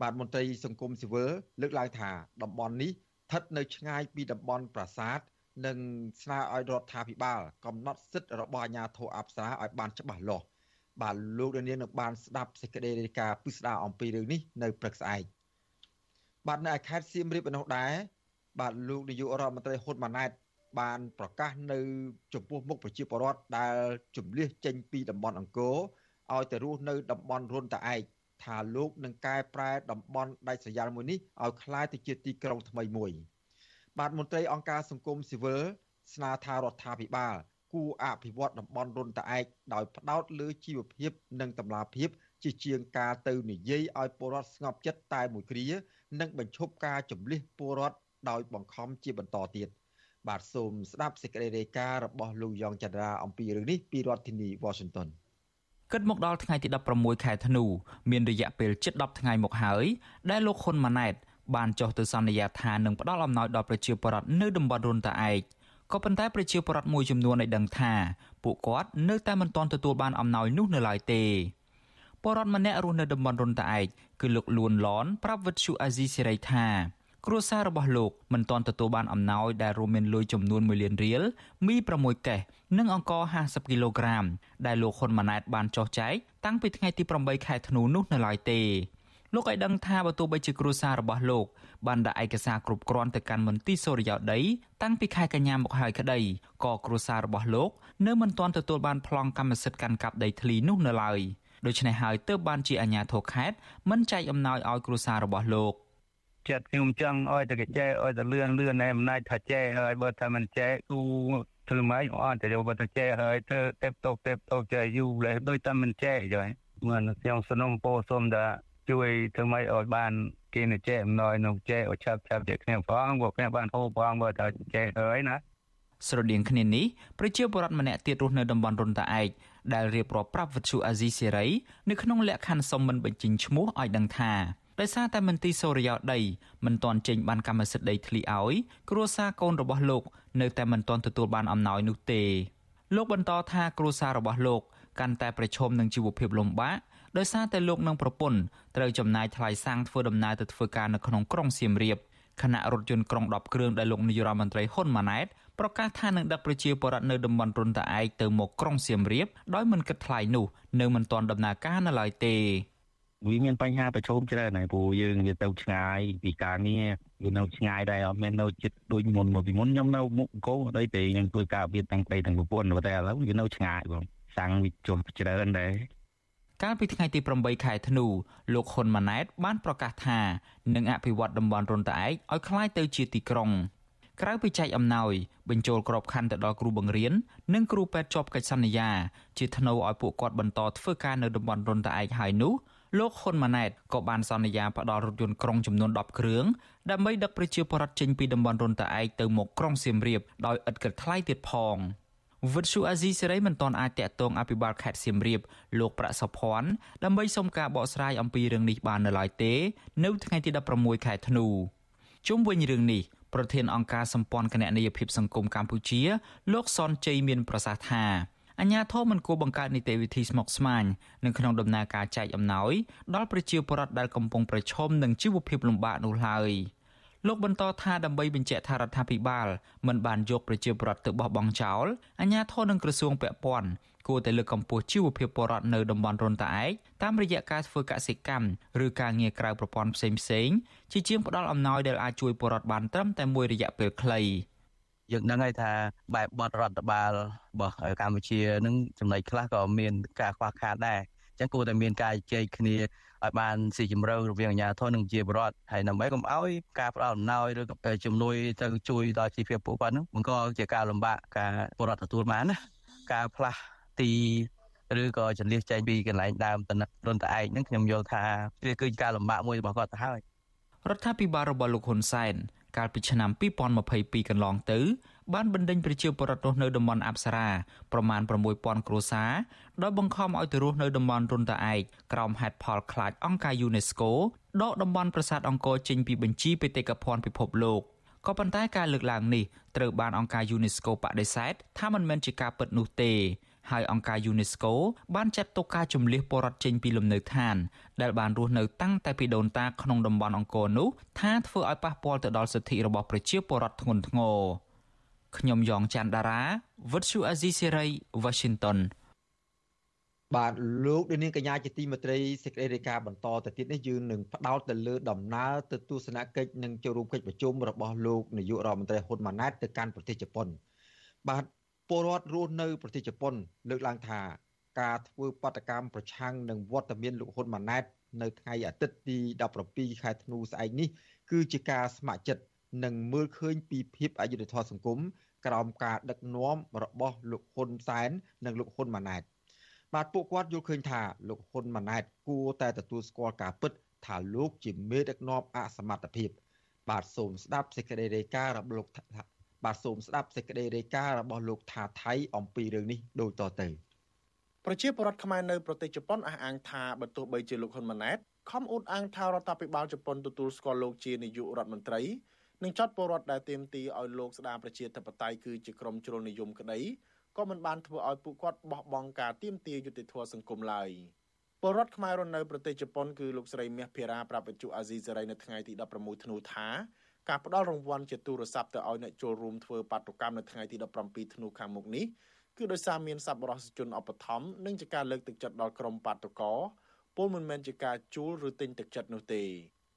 បាទមន្ត្រីសង្គមស៊ីវិលលើកឡើងថាតំបន់នេះស្ថិតនៅឆ្ងាយពីតំបន់ប្រាសាទនិងស្នើឲ្យរដ្ឋាភិបាលកំណត់សិទ្ធិរបស់អាជ្ញាធរអប្សរាឲ្យបានច្បាស់លាស់បាទលោកនាងនឹងបានស្ដាប់សេចក្តីរាយការណ៍ពិស្ដារអំពីរឿងនេះនៅព្រឹកស្អែកបាទនៅខេត្តសៀមរាបឯនោះដែរបាទលោកនាយករដ្ឋមន្ត្រីហ៊ុនម៉ាណែត បានប្រកាសនៅចំពោះមុខប្រជាពលរដ្ឋដែលជំលះចេញពីតំបន់អង្គរឲ្យទៅរស់នៅតំបន់រុនតាឯកថាលោកនឹងកែប្រែតំបន់ដាច់ស្រយាលមួយនេះឲ្យคล้ายទៅជាទីក្រុងថ្មីមួយ។បាទមន្ត្រីអង្គការសង្គមស៊ីវិលស្នើថារដ្ឋាភិបាលគួរអភិវឌ្ឍតំបន់រុនតាឯកដោយផ្ដោតលើជីវភាពនិងតម្លាភាព ជាជាងការទៅនិយាយឲ្យពលរដ្ឋស្ងប់ចិត្តតែមួយគ្រា និងបញ្ឈប់ការចម្លៀសពលរដ្ឋដោយបង្ខំជាបន្តទៀត បាទសូមស្ដាប់សេចក្តីរាយការណ៍របស់លោកយ៉ងចន្ទរាអំពីរឿងនេះពីរដ្ឋធានី Washington គិតមកដល់ថ្ងៃទី16ខែធ្នូមានរយៈពេលជិត10ថ្ងៃមកហើយដែលលោកហ៊ុនម៉ាណែតបានចុះទៅសន្យាថានឹងផ្ដល់អំណោយដល់ប្រជាពលរដ្ឋនៅតំបន់រុនតាឯកក៏ប៉ុន្តែប្រជាពលរដ្ឋមួយចំនួនបានដឹងថាពួកគាត់នៅតែមិនទាន់ទទួលបានអំណោយនោះនៅឡើយទេពលរដ្ឋម្នាក់រស់នៅតំបន់រុនតាឯកគឺលោកលួនឡនប្រាប់វិទ្យុអាស៊ីសេរីថា គ្រួសាររបស់លោកមិនទាន់ទទួលបានអំណោយដែលរួមមានលុយចំនួន1លានរៀលមី6កេសនិងអង្ករ50គីឡូក្រាមដែលលោកហ៊ុនម៉ាណែតបានចោះចែកតាំងពីថ្ងៃទី8ខែធ្នូនោះនៅឡើយទេលោកឲ្យដឹងថាបើទោះបីជាគ្រួសាររបស់លោកបានដាក់ឯកសារគ្រប់គ្រាន់ទៅកាន់មន្ទីរសូរិយោដីតាំងពីខែកញ្ញាមកហើយក្តីក៏គ្រួសាររបស់លោកនៅមិនទាន់ទទួលបានប្លង់កម្មសិទ្ធិកាន់កាប់ដីធ្លីនោះនៅឡើយដូច្នេះហើយទើបបានជាអាជ្ញាធរខេត្តមិនចែកអំណោយឲ្យគ្រួសាររបស់លោក ចិត្តខ្ញុំចង់ឲ្យតែកចែឲ្យតែលឿនលឿនឯអំណាចថាចែហើយបើថាមិនចែគូធ្វើម៉េចអត់តែបើថាចែហើយធ្វើទេពតោទេពតោចែយូរលេដូចតែមិនចែចុះមិនខ្ញុំសនំពោសុំថាជួយធ្វើម៉េចឲ្យបានគេនឹងចែអំណោយនឹងចែឲ្យឆាប់ឆាប់ជាគ្នាផងពួកគ្នាបានហូបផងបើថាចែហើយណាស្រដៀងគ្នានេះប្រជាពលរដ្ឋម្នាក់ទៀតរស់នៅតំបន់រុនតាឯកដែលរៀបរាប់ប្រាប់វិទ្យុអាស៊ីសេរីនៅក្នុងលក្ខខណ្ឌសុំមិនបញ្ចេញឈ្មោះឲ្យដឹងថា ដោយសារតែមន្ទីរសូរិយោដីមិនទាន់ចេញបានកម្មសិទ្ធិដីធ្លីឲ្យគ្រួសារកូនរបស់លោក នៅតែមិនទាន់ទទួលបានអំណោយនោះទេលោកបន្តថាគ្រួសាររបស់លោកកាន់តែប្រឈមនឹងជីវភាពលំបាកដោយសារតែលោកនិងប្រពន្ធត្រូវចំណាយថ្លៃសាំងធ្វើដំណើរទៅធ្វើការនៅក្នុងក្រុងសៀមរាបខណៈរថយន្តក្រុង10គ្រឿងដែលលោកនាយរដ្ឋមន្ត្រីហ៊ុនម៉ាណែតប្រកាសថានឹងដឹកប្រជាពលរដ្ឋនៅតំបន់រុនតាឯកទៅមកក្រុងសៀមរាបដោយមិនគិតថ្លៃនោះនៅមិនទាន់ដំណើរការនៅឡើយទេ វាមានបញ្ហាប្រឈមច្រើនហើយព្រោះយើងវាទៅឆ្ងាយពីការងារវានៅឆ្ងាយដែរអត់មែននៅជិតដូចមុនមកពីមុនខ្ញុំនៅមុខអង្គរអីទេខ្ញុំធ្វើការវាទាំងប្តីទាំងប្រពន្ធតែឥឡូវវានៅឆ្ងាយបងសាំងវាជុំច្រើនដែរកាលពីថ្ងៃទី8ខែធ្នូលោកហ៊ុនម៉ាណែតបានប្រកាសថានឹងអភិវឌ្ឍតំបន់រុនតាឯកឲ្យคล้ายទៅជាទីក្រុងក្រៅពីចែកអំណោយបញ្ចូលក្របខ័ណ្ឌទៅដល់គ្រូបង្រៀននិងគ្រូពេទ្យជាប់កិច្ចសន្យាជាថ្នូវឲ្យពួកគាត់បន្តធ្វើការនៅតំបន់រុនតាឯកហើយនោះ លោកហ៊ុនម៉ាណែតក៏បានសន្យាផ្ដល់រថយន្តក្រុងចំនួន10គ្រឿងដើម្បីដឹកប្រជាពលរដ្ឋចេញពីតំបន់រុនតាឯកទៅមកក្រុងសៀមរាបដោយឥតគិតថ្លៃទៀតផងវិទ្យុអាស៊ីសេរីមិនទាន់អាចតាក់ទងអភិបាលខេត្តសៀមរាបលោកប្រាក់សុភ័ណ្ឌដើម្បីសុំការបកស្រាយអំពីរឿងនេះបាននៅឡើយទេនៅថ្ងៃទី16ខែធ្នូជុំវិញរឿងនេះប្រធានអង្គការសម្ព័ន្ធគណនេយ្យភាពសង្គមកម្ពុជា លោកសនជ័យមានប្រសាសន៍ថា អញ្ញាធមមិនគួរបង្កើតនីតិវិធីស្មុគស្មាញនៅក្នុងដំណើរការចែកអំណោយដល់ប្រជាពលរដ្ឋដែលកំពុងប្រឈមនឹងជីវភាពលំបាកនោះឡើយលោកបន្តថាដើម្បីបញ្ជាក់ថារដ្ឋាភិបាលមិនបានយកប្រជាពលរដ្ឋទៅបោះបង់ចោលអញ្ញាធមនិងក្រសួងពាក់ព័ន្ធគួរតែលើកកម្ពស់ជីវភាពពលរដ្ឋនៅតំបន់រុនតាឯកតាមរយៈការធ្វើកសិកម្មឬការងារក្រៅប្រព័ន្ធផ្សេងផ្សេងជាជាងផ្ដល់អំណោយដែលអាចជួយពលរដ្ឋបានត្រឹមតែមួយរយៈពេលខ្លី យើងដឹងហើយថាបែបបទរដ្ឋបាលរបស់កម្ពុជានឹងចំណុចខ្លះក៏មានការខ្វះខាតដែរអញ្ចឹងគួរតែមានការជែកគ្នាឲ្យបានស៊ីជម្រៅរវាងអាជ្ញាធរនិងជាបរដ្ឋហើយដើម្បីកុំឲ្យការផ្ដល់អំណោយឬជំនួយទៅជួយដល់ជីវភាពពួកគាត់នោះបង្កជាការលំបាកការបរដ្ឋទទួលបានណាការផ្លាស់ទីឬក៏ចន្លៀសចែងពីកន្លែងដើមតំណរនតឯកហ្នឹងខ្ញុំយល់ថាវាគឺជាការលំបាកមួយរបស់គាត់ទៅហើយរដ្ឋាភិបាលរបស់លោកហ៊ុនសែន កាលពីឆ្នាំ2022កន្លងទៅបានបណ្ដេញប្រជាពលរដ្ឋរស់នៅតំបន់អប្សរាប្រមាណ6000គ្រួសារដោយបង្ខំឲ្យទៅរស់នៅតំបន់រុនតាឯកក្រោមហេតុផលខ្លាចអង្គការ UNESCO ដកតំបន់ប្រាសាទអង្គរចេញពីបញ្ជីបេតិកភណ្ឌពិភពលោកក៏ប៉ុន្តែការលើកឡើងនេះត្រូវបានអង្គការ UNESCO បដិសេធថាមិនមែនជាការពិតនោះទេ ហើយអង្គការ UNESCO បានចាត់ទុកការជំលះពលរដ្ឋចេញពីលំនៅឋាន ដែលបានរស់នៅតាំងតែពីដូនតាក្នុងតំបន់អង្គរនោះថាធ្វើឲ្យប៉ះពាល់ទៅដល់សិទ្ធិរបស់ប្រជាពលរដ្ឋធ្ងន់ធ្ងរខ្ញុំយ៉ងច័ន្ទដារាវិទ្យុអាស៊ីសេរី Washington បាទលោកនាងកញ្ញាជាទីមេត្រីសេចក្តីរាយការណ៍បន្តទៅទៀតនេះយើងនឹងផ្ដោតទៅលើដំណើរទៅទស្សនកិច្ចនិងចូលរួមកិច្ចប្រជុំរបស់លោកនាយករដ្ឋមន្ត្រីហ៊ុនម៉ាណែតទៅកាន់ប្រទេសជប៉ុនបាទ ពលរដ្ឋរស់នៅប្រទេសជប៉ុន លើកឡើងថា ការធ្វើបដកម្មប្រឆាំងនឹងវត្តមានលោកហ៊ុនម៉ាណែតនៅថ្ងៃអាទិត្យទី17ខែធ្នូស្អែកនេះគឺជាការស្ម័គ្រចិត្តនិងមើលឃើញពីភាពអយុត្តិធម៌សង្គមក្រោមការដឹកនាំរបស់លោកហ៊ុនសែននិងលោកហ៊ុនម៉ាណែតបាទពួកគាត់យល់ឃើញថាលោកហ៊ុនម៉ាណែតគួរតែទទួលស្គាល់ការពិត ថាលោកជាមេដឹកនាំអសមត្ថភាព បាទសូមស្ដាប់សេចក្តីរាយការណ៍របស់លោក បាទសូមស្ដាប់សេចក្តីរាយការណ៍របស់លោកថាថៃអំពីរឿងនេះដូចតទៅប្រជាពលរដ្ឋខ្មែរនៅប្រទេសជប៉ុនអះអាងថាបើទោះបីជាលោកហ៊ុនម៉ាណែតខំអួតអាងថារដ្ឋាភិបាលជប៉ុនទទួលស្គាល់លោកជានាយករដ្ឋមន្ត្រីនិងចាត់ពលរដ្ឋដែលទាមទារឲ្យលោកស្ដារប្រជាធិបតេយ្យគឺជាក្រុមជ្រុលនិយមក្តីក៏មិនបានធ្វើឲ្យពួកគាត់បោះបង់ការទាមទារយុត្តិធម៌សង្គមឡើយពលរដ្ឋខ្មែររស់នៅប្រទេសជប៉ុនគឺលោកស្រីមាសភិរាប្រាប់វិទ្យុអាស៊ីសេរីនៅថ្ងៃទី16ធ្នូថា ការផ្ដល់រង្វាន់ជាទូរស័ព្ទទៅឲ្យអ្នកចូលរួមធ្វើបាតុកម្មនៅថ្ងៃទី17ធ្នូខាងមុខនេះគឺដោយសារមានសប្បុរសជនឧបត្ថម្ភនិងជាការលើកទឹកចិត្តដល់ក្រុមបាតុករពលមិនមែនជាការជួលឬទិញទឹកចិត្តនោះទេ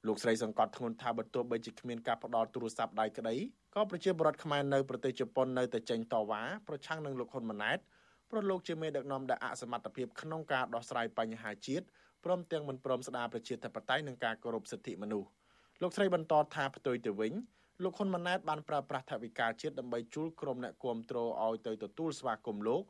លោកស្រីសង្កត់ធ្ងន់ថាបើទោះបីជាគ្មានការផ្ដល់ទូរស័ព្ទដៃក្តីក៏ប្រជាពលរដ្ឋខ្មែរនៅប្រទេសជប៉ុននៅតែចេញតវ៉ាប្រឆាំងនឹងលោកហ៊ុនម៉ាណែតព្រោះលោកជាមេដឹកនាំដែលអសមត្ថភាពក្នុងការដោះស្រាយបញ្ហាជាតិព្រមទាំងមិនព្រមស្ដារប្រជាធិបតេយ្យនិងការគោរពសិទ្ធិមនុស្ស លោកស្រីបន្តថាផ្ទុយទៅវិញលោកហ៊ុនម៉ាណែតបានប្រើប្រាស់ថវិកាជាតិដើម្បីជួលក្រុមអ្នកគាំទ្រឲ្យទៅទទួលស្វាគមន៍លោក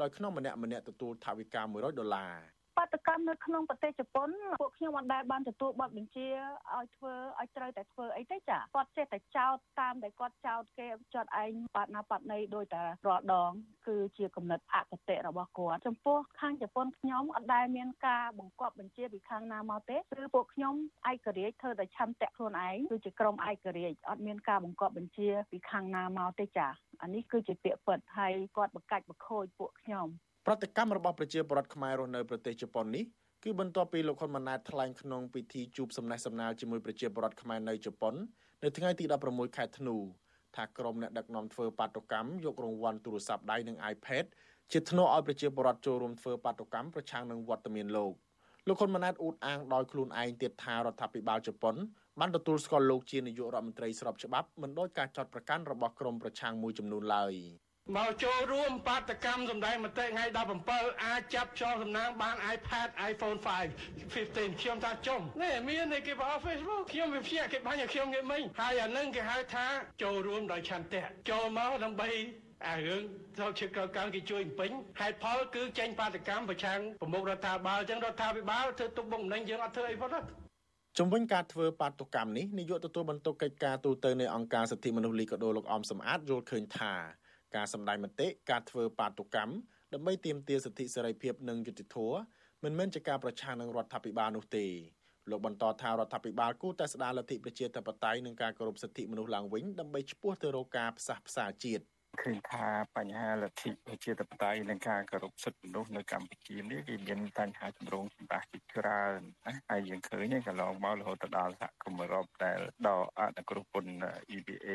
ដោយក្នុងម្នាក់ម្នាក់ទទួលថវិកា100ដុល្លារ បាតកម្មនៅក្នុងប្រទេសជប៉ុនពួកខ្ញុំមិនដែលបានទទួលបទបញ្ជាឲ្យធ្វើឲ្យត្រូវតែធ្វើអីទេចាគាត់ចេះតែចោទតាមដែលគាត់ចោទគេចាត់ឯងបាត់ណាបាត់ណីដោយតែរាល់ដង គឺជាគំនិតអកតេរបស់គាត់ចំពោះខាងជប៉ុនខ្ញុំអត់ដែលមានការបង្គាប់បញ្ជាពីខាងណាមកទេគឺពួកខ្ញុំឯករាជ្យធ្វើតែឆន្ទៈខ្លួនឯងគឺជាក្រុមឯករាជ្យអត់មានការបង្គាប់បញ្ជាពីខាងណាមកទេចាអានេះគឺជាពាក្យពិតហើយគាត់បង្កាច់បង្ខូចពួកខ្ញុំ ប្រតិកម្មរបស់ប្រជាពលរដ្ឋខ្មែររស់នៅប្រទេសជប៉ុននេះគឺបន្ទាប់ពីលោកហ៊ុនម៉ាណែតថ្លែងក្នុងពិធីជួបសំណេះសំណាលជាមួយប្រជាពលរដ្ឋខ្មែរនៅជប៉ុននៅថ្ងៃទី16ខែធ្នូថាក្រុមអ្នកដឹកនាំធ្វើបាតុកម្មយករង្វាន់ទូរស័ព្ទដៃនិង iPad ជាធ្នូឲ្យប្រជាពលរដ្ឋចូលរួមធ្វើបាតុកម្មប្រឆាំងនឹងវត្តមានលោកលោកហ៊ុនម៉ាណែតអួតអាងដោយខ្លួនឯងទៀតថារដ្ឋាភិបាលជប៉ុនបានទទួលស្គាល់លោកជានាយករដ្ឋមន្ត្រីស្របច្បាប់មិនដោយការចាត់ប្រកាន់របស់ក្រុមប្រឆាំងមួយចំនួនឡើយ។ មកចូលរួមបាតកម្មសម្ដែងមតិថ្ងៃ17អាចចាប់ចងសំណាងបាន iPad iPhone 5 15ខ្ញុំថាចុំនេះមានគេបោះ Facebook ខ្ញុំវាភ្ញាក់គេបាញ់ឲ្យខ្ញុំងាកមិញហើយអានឹងគេហៅថាចូលរួមដោយឆន្ទៈចូលមកដើម្បីអារឿងទៅជាកកាំងគេជួយពេញហេតុផលគឺចេញបាតកម្មប្រឆាំងប្រមុខរដ្ឋាភិបាលអញ្ចឹងរដ្ឋាភិបាលធ្វើទុកបុកម្នេញយើងអត់ធ្វើអីផងទេជំវិញការធ្វើបាតុកម្មនេះនាយកទទួលបន្ទុកកិច្ចការទូតនៃអង្គការសិទ្ធិមនុស្សលីកាដូលោកអមសំអាតយល់ឃើញថា ការសម្ដែងមតិការធ្វើបាតុកម្មដើម្បីទាមទារសិទ្ធិសេរីភាពនិងយុត្តិធម៌មិនមែនជាការប្រឆាំងនឹងរដ្ឋាភិបាលនោះទេលោកបន្តថារដ្ឋាភិបាលគួរតែស្ដារលទ្ធិប្រជាធិបតេយ្យនិងការគោរពសិទ្ធិមនុស្សឡើងវិញដើម្បីឈ្មោះទៅរកការផ្សះផ្សាជាតិ។ ឃើញថាបញ្ហាលទ្ធិប្រជាធិបតេយ្យនិងការគោរពសិទ្ធិមនុស្សនៅកម្ពុជានេះគឺមានបញ្ហាចម្រូងចម្រាសជាច្រើនណាហើយយើងឃើញកន្លងមករហូតដល់សហគមន៍អឺរ៉ុបដែលដកអនុគ្រោះពន្ធ EBA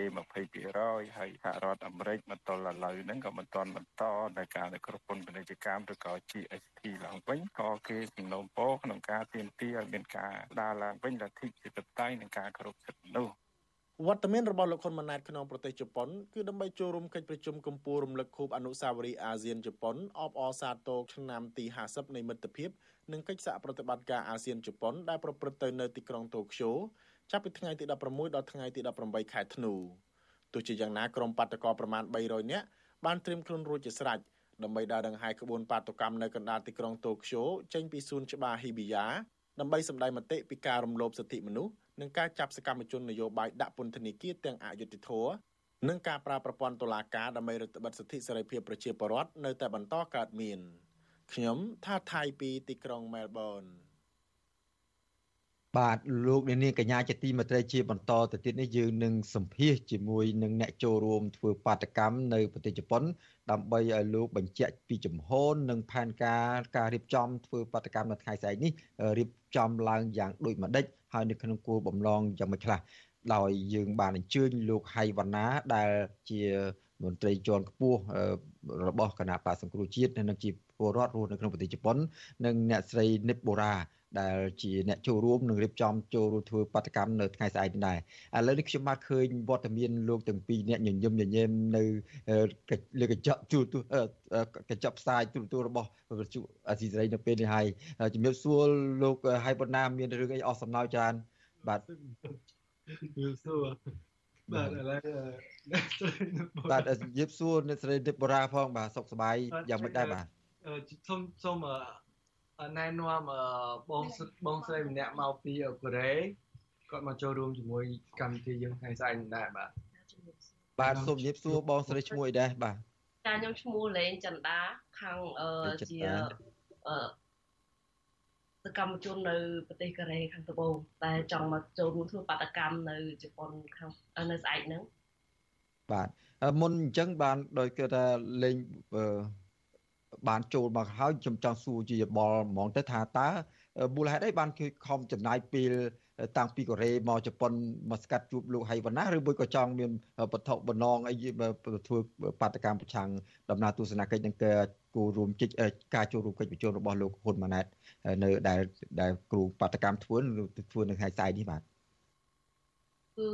20%ហើយសហរដ្ឋអាមេរិកមកទល់ឥឡូវហ្នឹងក៏មិនទាន់បន្តនៅការអនុគ្រោះពន្ធពាណិជ្ជកម្មឬក៏ GSP ឡើងវិញក៏គេសំណូមពរក្នុងការទាមទារឲ្យមានការដើរឡើងវិញលទ្ធិប្រជាធិបតេយ្យនិងការគោរពសិទ្ធិមនុស្ស វត្តមានរបស់លោកហ៊ុនម៉ាណែតក្នុងប្រទេសជប៉ុនគឺដើម្បីចូលរួមកិច្ចប្រជុំកំពូលរំលឹកខួបអនុស្សាវរីយ៍អាស៊ានជប៉ុនអបអរសាទរឆ្នាំទី50នៃមិត្តភាពនិងកិច្ចសហប្រតិបត្តិការអាស៊ានជប៉ុនដែលប្រព្រឹត្តទៅនៅទីក្រុងតូក្យូចាប់ពីថ្ងៃទី16ដល់ថ្ងៃទី18ខែធ្នូទោះជាយ៉ាងណាក្រុមបាតកោប្រមាណ300នាក់បានត្រៀមខ្លួនរួចជាស្រេចដើម្បីដើរដង្ហែក្បួនបាតុកម្មនៅកណ្ដាលទីក្រុងតូក្យូចេញពីសួនច្បារហ៊ីប៊ីយ៉ា ដើម្បីសម្ដែងមតិពីការរំលោភសិទ្ធិមនុស្សនិងការចាប់សកម្មជននយោបាយដាក់ពន្ធនាគារទាំងអយុត្តិធម៌និងការប្រើប្រព័ន្ធតុលាការដើម្បីរឹតបន្តឹងសិទ្ធិសេរីភាពប្រជាពលរដ្ឋនៅតែបន្តកើតមានខ្ញុំថាថៃពីទីក្រុងមែលប៊ន បាទលោកអ្នកនាងកញ្ញាជាទីមេត្រីជាបន្តទៅទៀតនេះយើងនឹងសម្ភាសជាមួយនឹងអ្នកចូលរួមធ្វើបាតកម្មនៅប្រទេសជប៉ុន ដើម្បីឲ្យលោកបញ្ជាក់ពីចំហននិងផែនការការរៀបចំធ្វើបាតកម្មនៅថ្ងៃស្អែកនេះរៀបចំឡើងយ៉ាងដូចម្ដេចហើយនៅក្នុងគោលបំណងយ៉ាងម៉េចខ្លះដោយយើងបានអញ្ជើញលោកហៃវណ្ណាដែលជាមន្ត្រីជាន់ខ្ពស់របស់គណៈបកសង្គ្រោះជាតិនិងជាពលរដ្ឋរស់នៅក្នុងប្រទេសជប៉ុន និងអ្នកស្រីនិតបូរ៉ា ដែលជាអ្នកចូលរួមនឹងរៀបចំចូលរួមធ្វើបដកម្មនៅថ្ងៃស្អែកនេះដែរឥឡូវនេះខ្ញុំបានឃើញវត្តមានលោកទាំងពីរអ្នកញញឹមញញែមនៅលើកញ្ចក់ទូទូកញ្ចក់ផ្សាយទូទូរបស់វិទ្យុអាស៊ីសេរីនៅពេលនេះហើយជំរាបសួរលោកហៃបណ្ណាមានរឿងអីអស់សំណើចច្រើនបាទជំរាបសួរបាទឥឡូវបាទជំរាបសួរអ្នកស្រីឌិបបូរ៉ាផងបាទសុខសប្បាយយ៉ាងម៉េចដែរបាទសូមសូម ណែនាំបងបងស្រីម្នាក់មកពីកូរ៉េគាត់មកចូលរួមជាមួយកម្មវិធីយើងថ្ងៃស្អែកនេះដែរបាទបាទសូមជម្រាបសួរបងស្រីឈ្មោះអីដែរបាទចាខ្ញុំឈ្មោះលេងចន្ទាខាងអឺជាអឺសកម្មជននៅប្រទេសកូរ៉េខាងត្បូងតែចង់មកចូលរួមធ្វើបាតកម្មនៅជប៉ុនខាងនៅស្អែកហ្នឹងបាទមុនអញ្ចឹងបានដោយគេថាលេង បានចូលមកហើយខ្ញុំចង់សួរជាយបល់ហ្មងទៅថាតើមូលហេតុអីបានគឺខំចំណាយពេលតាំងពីកូរ៉េមកជប៉ុនមកស្កាត់ជួបលោកហៃវណ្ណាឬមួយក៏ចង់មានបទបំណងអីធ្វើបាតកម្មប្រឆាំងដំណើរទស្សនកិច្ចនឹងកគូរួមជិច្ចការចូលរួមកិច្ចប្រជុំរបស់លោកហ៊ុនម៉ាណែតនៅដែលដែលគ្រូបាតកម្មធ្វើធ្វើនៅថ្ងៃស្អែកនេះបាទគឺ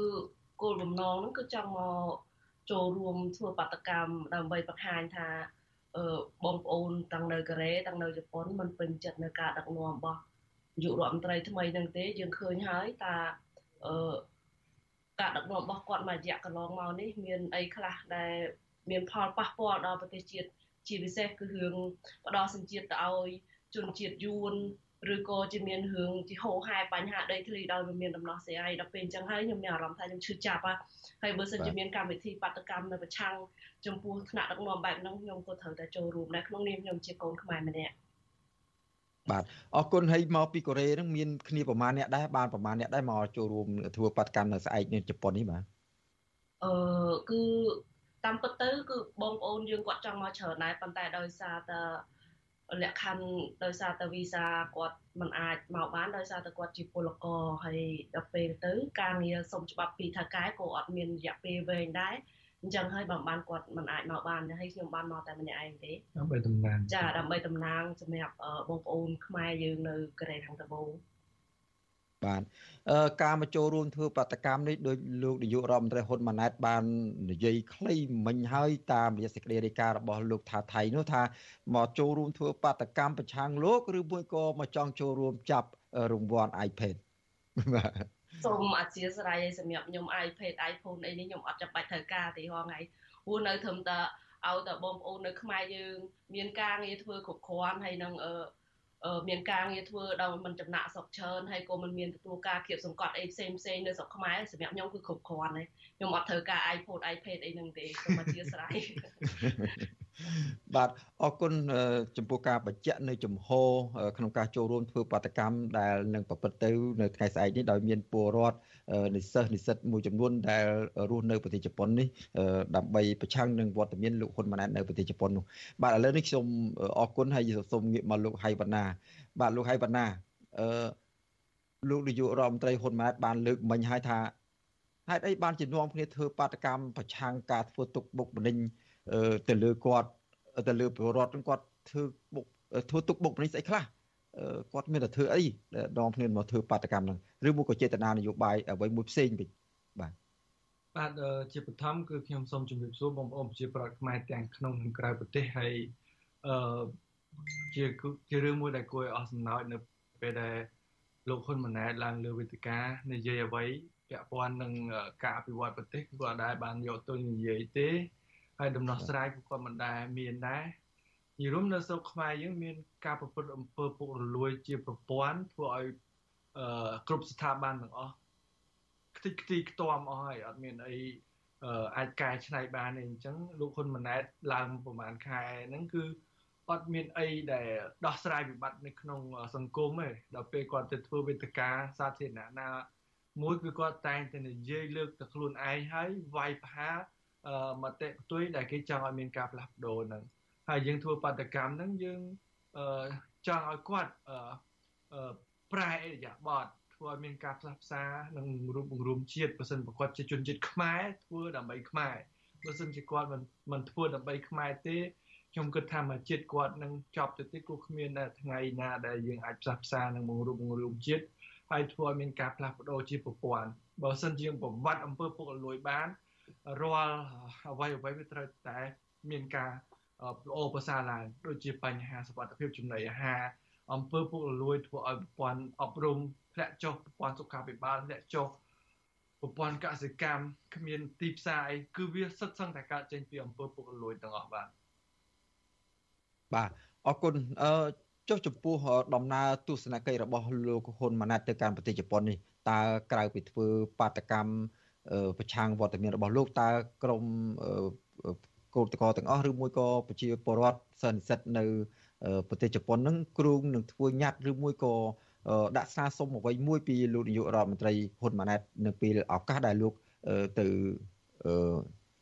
គោលបំណងហ្នឹងគឺចង់មកចូលរួមធ្វើបាតកម្មដើម្បីបង្ហាញថាអឺ បងប្អូនទាំងនៅកូរ៉េទាំងនៅជប៉ុនមិនពេញចិត្តនៅការដឹកនាំរបស់នាយករដ្ឋមន្ត្រីថ្មីនឹងទេយើងឃើញហើយតាអឺការដឹកនាំរបស់គាត់មួយរយៈកន្លងមកនេះមានអីខ្លះដែលមានផលប៉ះពាល់ដល់ប្រទេសជាតិជាពិសេសគឺរឿងផ្ដោតសញ្ជាតិទៅឲ្យជនជាតិយួន ឬក៏ជាមានរឿងជាហោហែបញ្ហាដីធ្លីដោយមានដំណោះស្រាយដល់ពេលអញ្ចឹងហើយខ្ញុំមានអារម្មណ៍ថាខ្ញុំឈឺចាប់ហើយបើសិនជាមានកម្មវិធីបាតកម្មនៅប្រឆាំងចំពោះថ្នាក់ដឹកនាំបែបហ្នឹងខ្ញុំក៏ត្រូវតែចូលរួមដែរក្នុងនាមខ្ញុំជាកូនខ្មែរម្នាក់បាទអរគុណហើយមកពីកូរ៉េហ្នឹងមានគ្នាប្រមាណអ្នកដែរបានប្រមាណអ្នកដែរមកចូលរួមធ្វើបាតកម្មនៅស្អែកនៅជប៉ុននេះបាទអឺគឺតាមពិតទៅគឺបងប្អូនយើងគាត់ចង់មកច្រើនដែរប៉ុន្តែដោយសារតែ លក្ខខណ្ឌដោយសារតែវីសាគាត់មិនអាចមកបានដោយសារតែគាត់ជាពលករហើយដល់ពេលទៅ ការងារសុំច្បាប់ពីថៅកែក៏អត់មានរយៈពេលវែងដែរអញ្ចឹងហើយបើបានគាត់មិនអាចមកបានហើយខ្ញុំបានមកតែម្នាក់ឯងទេដើម្បីតំណាងចាដើម្បីតំណាងសម្រាប់បងប្អូនខ្មែរយើងនៅកូរ៉េខាងត្បូង បាទអឺការមកចូលរួមធ្វើបដកម្មនេះដោយលោកនាយករដ្ឋមន្ត្រីហ៊ុនម៉ាណែតបាននិយាយខ្លីមិញហើយតាមរយៈសេចក្តីរាយការណ៍របស់លោកថាថៃនោះថាមកចូលរួមធ្វើបដកម្មប្រឆាំងលោកឬមួយក៏មកចង់ចូលរួមចាប់រង្វាន់ iPad បាទសូមអធិស្ឋានសម្រាប់ខ្ញុំ iPad iPhone អីនេះខ្ញុំអត់ចាំបាច់ត្រូវការទេហងៃព្រោះនៅត្រឹមតែឲ្យតែបងប្អូននៅខ្មែរយើង មានការងារធ្វើគ្រប់គ្រាន់ហើយនឹងអឺ មានការងារធ្វើដោយមិនចំណាក់ស្រុកច្រើនហើយក៏មិនមានទទួលការគៀបសង្កត់អីផ្សេងផ្សេងនៅស្រុកខ្មែរសម្រាប់ខ្ញុំគឺគ្រប់គ្រាន់ទេខ្ញុំអត់ត្រូវការ iPhone iPad អីហ្នឹងទេសូមអធិស្ឋានបាទអរគុណចំពោះការបញ្ជាក់នៅចំហក្នុងការចូលរួមធ្វើបាតកម្មដែលនឹងប្រព្រឹត្តទៅនៅថ្ងៃស្អែកនេះដោយមានពលរដ្ឋនិស្សិតនិស្សិតមួយចំនួនដែលរស់នៅប្រទេសជប៉ុននេះដើម្បីប្រឆាំងនឹងវត្តមានលោកហ៊ុនម៉ាណែតនៅប្រទេសជប៉ុននោះបាទឥឡូវនេះខ្ញុំអរគុណហើយសូមងាកមកលោកហៃវណ្ណាបាទលោកហៃវណ្ណាអឺលោកនាយករដ្ឋមន្ត្រីហ៊ុនម៉ាណែតបានលើកមិញហើយថាហេតុអីបានជានាំគ្នាធ្វើបាតកម្មប្រឆាំងការធ្វើទុកបុកម្នេញទៅលើគាត់ទៅលើពលរដ្ឋគាត់ធ្វើបុកធ្វើទុកបុកម្នេញស្អីខ្លះគាត់មានតែធ្វើអីដងគ្នាមកធ្វើបាតកម្មហ្នឹងឬមួយក៏ចេតនានយោបាយអ្វីមួយផ្សេងវិញបាទបាទជាបឋមគឺខ្ញុំសូមជម្រាបសួរបងប្អូនប្រជាប្រដ្ឋខ្មែរទាំងក្នុងនិងក្រៅប្រទេសហើយអឺ ជាជារឿងមួយដែលគួរឲ្យអស់សំណើចនៅពេលដែលលោកហ៊ុនម៉ាណែតឡើងលើវេទិកានិយាយអ្វីពាក់ព័ន្ធនឹងការអភិវឌ្ឍប្រទេសគាត់អាចបានយកទៅនិយាយទេហើយដំណោះស្រាយក៏គាត់មិនដែលមានដែរនិយាយរួមនៅស្រុកខ្មែរយើងមានការប្រព្រឹត្តអំពើពុករលួយជាប្រព័ន្ធធ្វើឲ្យអឺគ្រប់ស្ថាប័នទាំងអស់ខ្ទេចខ្ទីខ្ទាំអស់ហើយអត់មានអីអាចកែច្នៃបានទេអញ្ចឹងលោកហ៊ុនម៉ាណែតឡើងប្រហែលខែហ្នឹងគឺ អត់មានអីដែលដោះស្រាយវិបត្តិនៅក្នុងសង្គមទេដល់ពេលគាត់ទៅធ្វើវេទិកាសាធារណៈណាមួយគឺគាត់តែងតែនិយាយលើកតែខ្លួនឯងហើយវាយប្រហារមតិផ្ទុយដែលគេចង់ឲ្យមានការផ្លាស់ប្ដូរហ្នឹងហើយយើងធ្វើបាតកម្មហ្នឹងយើងចង់ឲ្យគាត់ប្រែអរិយាប័ត្រធ្វើឲ្យមានការផ្លាស់ផ្សារនិងរូបបង្រួមជាតិបើសិនប្រកបជាជនជាតិខ្មែរធ្វើដើម្បីខ្មែរបើសិនជាគាត់មិនមិនធ្វើដើម្បីខ្មែរទេ ខ្ញុំគិតថាមកជាតិគាត់នឹងចប់ទៅទេគូគ្មានថ្ងៃណាដែលយើងអាចផ្សះផ្សានឹងបង្រួបបង្រួមជាតិហើយធ្វើឲ្យមានការផ្លាស់ប្ដូរជាប្រព័ន្ធបើសិនជាយើងប្រវត្តិអំពើពុករលួយបានរាល់អ្វីអ្វីវាត្រូវតែមានការល្អប្រសើរឡើងដូចជាបញ្ហាសុខភាពចំណីអាហារអំពើពុករលួយធ្វើឲ្យប្រព័ន្ធអប់រំធ្លាក់ចុះប្រព័ន្ធសុខាភិបាលធ្លាក់ចុះប្រព័ន្ធកសិកម្មគ្មានទីផ្សារអីគឺវាសិតសឹងតែកើតចេញពីអំពើពុករលួយទាំងអស់បាទ បាទអរគុណអឺចុះចំពោះដំណើរទស្សនកិច្ចរបស់លោកហ៊ុនម៉ាណែតទៅកាន់ប្រទេសជប៉ុននេះតើក្រៅពីធ្វើបាតកម្មប្រឆាំងវត្តមានរបស់លោកតើក្រមកោតកទាំងអស់ឬមួយក៏ប្រជាពលរដ្ឋសន្និសិទនៅប្រទេសជប៉ុននឹងគ្រងនឹងធ្វើញត្តិឬមួយក៏ដាក់សារសុំអ្វីមួយពីលោកនាយករដ្ឋមន្ត្រីហ៊ុនម៉ាណែតនៅពេលឱកាសដែលលោកទៅ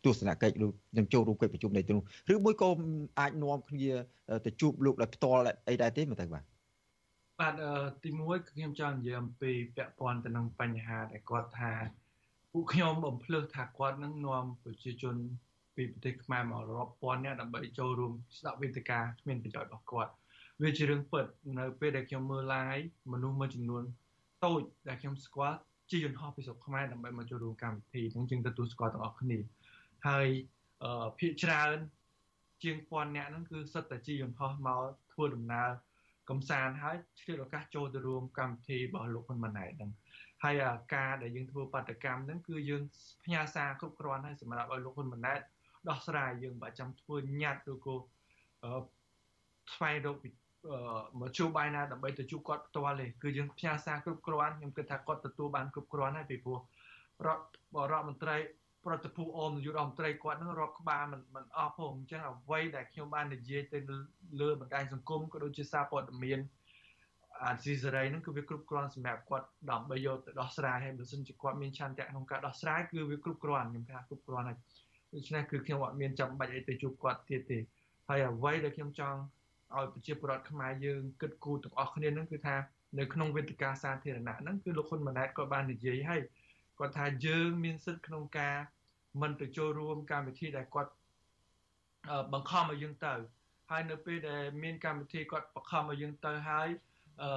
ទស្សនកិច្ចលោកនឹងចូលរួមកិច្ចប្រជុំនៃទីនោះឬមួយក៏អាចនាំគ្នាទៅជួបលោកដោយផ្ទាល់អីដែរទេមើលទៅបាទបាទទីមួយខ្ញុំចង់និយាយអំពីពាក់ព័ន្ធទៅនឹងបញ្ហាដែលគាត់ថាពួកខ្ញុំបំភ្លឺថាគាត់នឹងនាំប្រជាជនពីប្រទេសខ្មែរមករាប់ពាន់នាក់ដើម្បីចូលរួមស្ដាប់វេទិកាគ្មានប្រយោជន៍របស់គាត់វាជារឿងពិតនៅពេលដែលខ្ញុំមើល live មនុស្សមួយចំនួនតូចដែលខ្ញុំស្គាល់ជាយន្តហោះពីស្រុកខ្មែរដើម្បីមកចូលរួមកម្មវិធីនឹងជាងទទួលស្គាល់ទាំងអស់គ្នា ហើយភាគច្រើនជាងពាន់អ្នកហ្នឹងគឺសិតតែជាយន្តហោះមកធ្វើដំណើរកំសាន្តហើយឆ្លៀតឱកាសចូលទៅរួមកម្មវិធីរបស់លោកហ៊ុនម៉ាណែតហ្នឹងហើយការដែលយើងធ្វើបាតកម្មហ្នឹងគឺយើងផ្ញើសារគ្រប់គ្រាន់ហើយសម្រាប់ឲ្យលោកហ៊ុនម៉ាណែតដោះស្រាយយើងបើចាំធ្វើញត្តិឬក៏ស្វែងរកពីមកជួបបាយណាដើម្បីទៅជួបគាត់ផ្ទាល់ទេគឺយើងផ្ញើសារគ្រប់គ្រាន់ខ្ញុំគិតថាគាត់ទទួលបានគ្រប់គ្រាន់ហើយពីព្រោះរដ្ឋរដ្ឋមន្ត្រី ប្រតិភូអមនាយករដ្ឋមន្ត្រីគាត់នឹងរាប់ក្បាលមិនមិនអស់ផងអញ្ចឹងអ្វីដែលខ្ញុំបាននិយាយទៅលើបណ្ដាញសង្គមក៏ដូចជាសារព័ត៌មានអាស៊ីសេរីហ្នឹងគឺវាគ្រប់គ្រាន់សម្រាប់គាត់ដើម្បីយកទៅដោះស្រាយហើយបើសិនជាគាត់មានឆន្ទៈក្នុងការដោះស្រាយគឺវាគ្រប់គ្រាន់ខ្ញុំថាគ្រប់គ្រាន់ហើយដូច្នេះគឺខ្ញុំអត់មានចាំបាច់អីទៅជួបគាត់ទៀតទេហើយអ្វីដែលខ្ញុំចង់ឲ្យប្រជាពលរដ្ឋខ្មែរយើងគិតគូរទាំងអស់គ្នាហ្នឹងគឺថានៅក្នុងវេទិកាសាធារណៈហ្នឹងគឺលោកហ៊ុនម៉ាណែតក៏បាននិយាយហើយគាត់ថាយើងមានសិទ្ធិក្នុងការ មិនទៅចូលរួមកម្មវិធីដែលគាត់បង្ខំឲ្យយើងទៅ ហើយនៅពេលដែលមានកម្មវិធីគាត់បង្ខំឲ្យយើងទៅហើយអឺ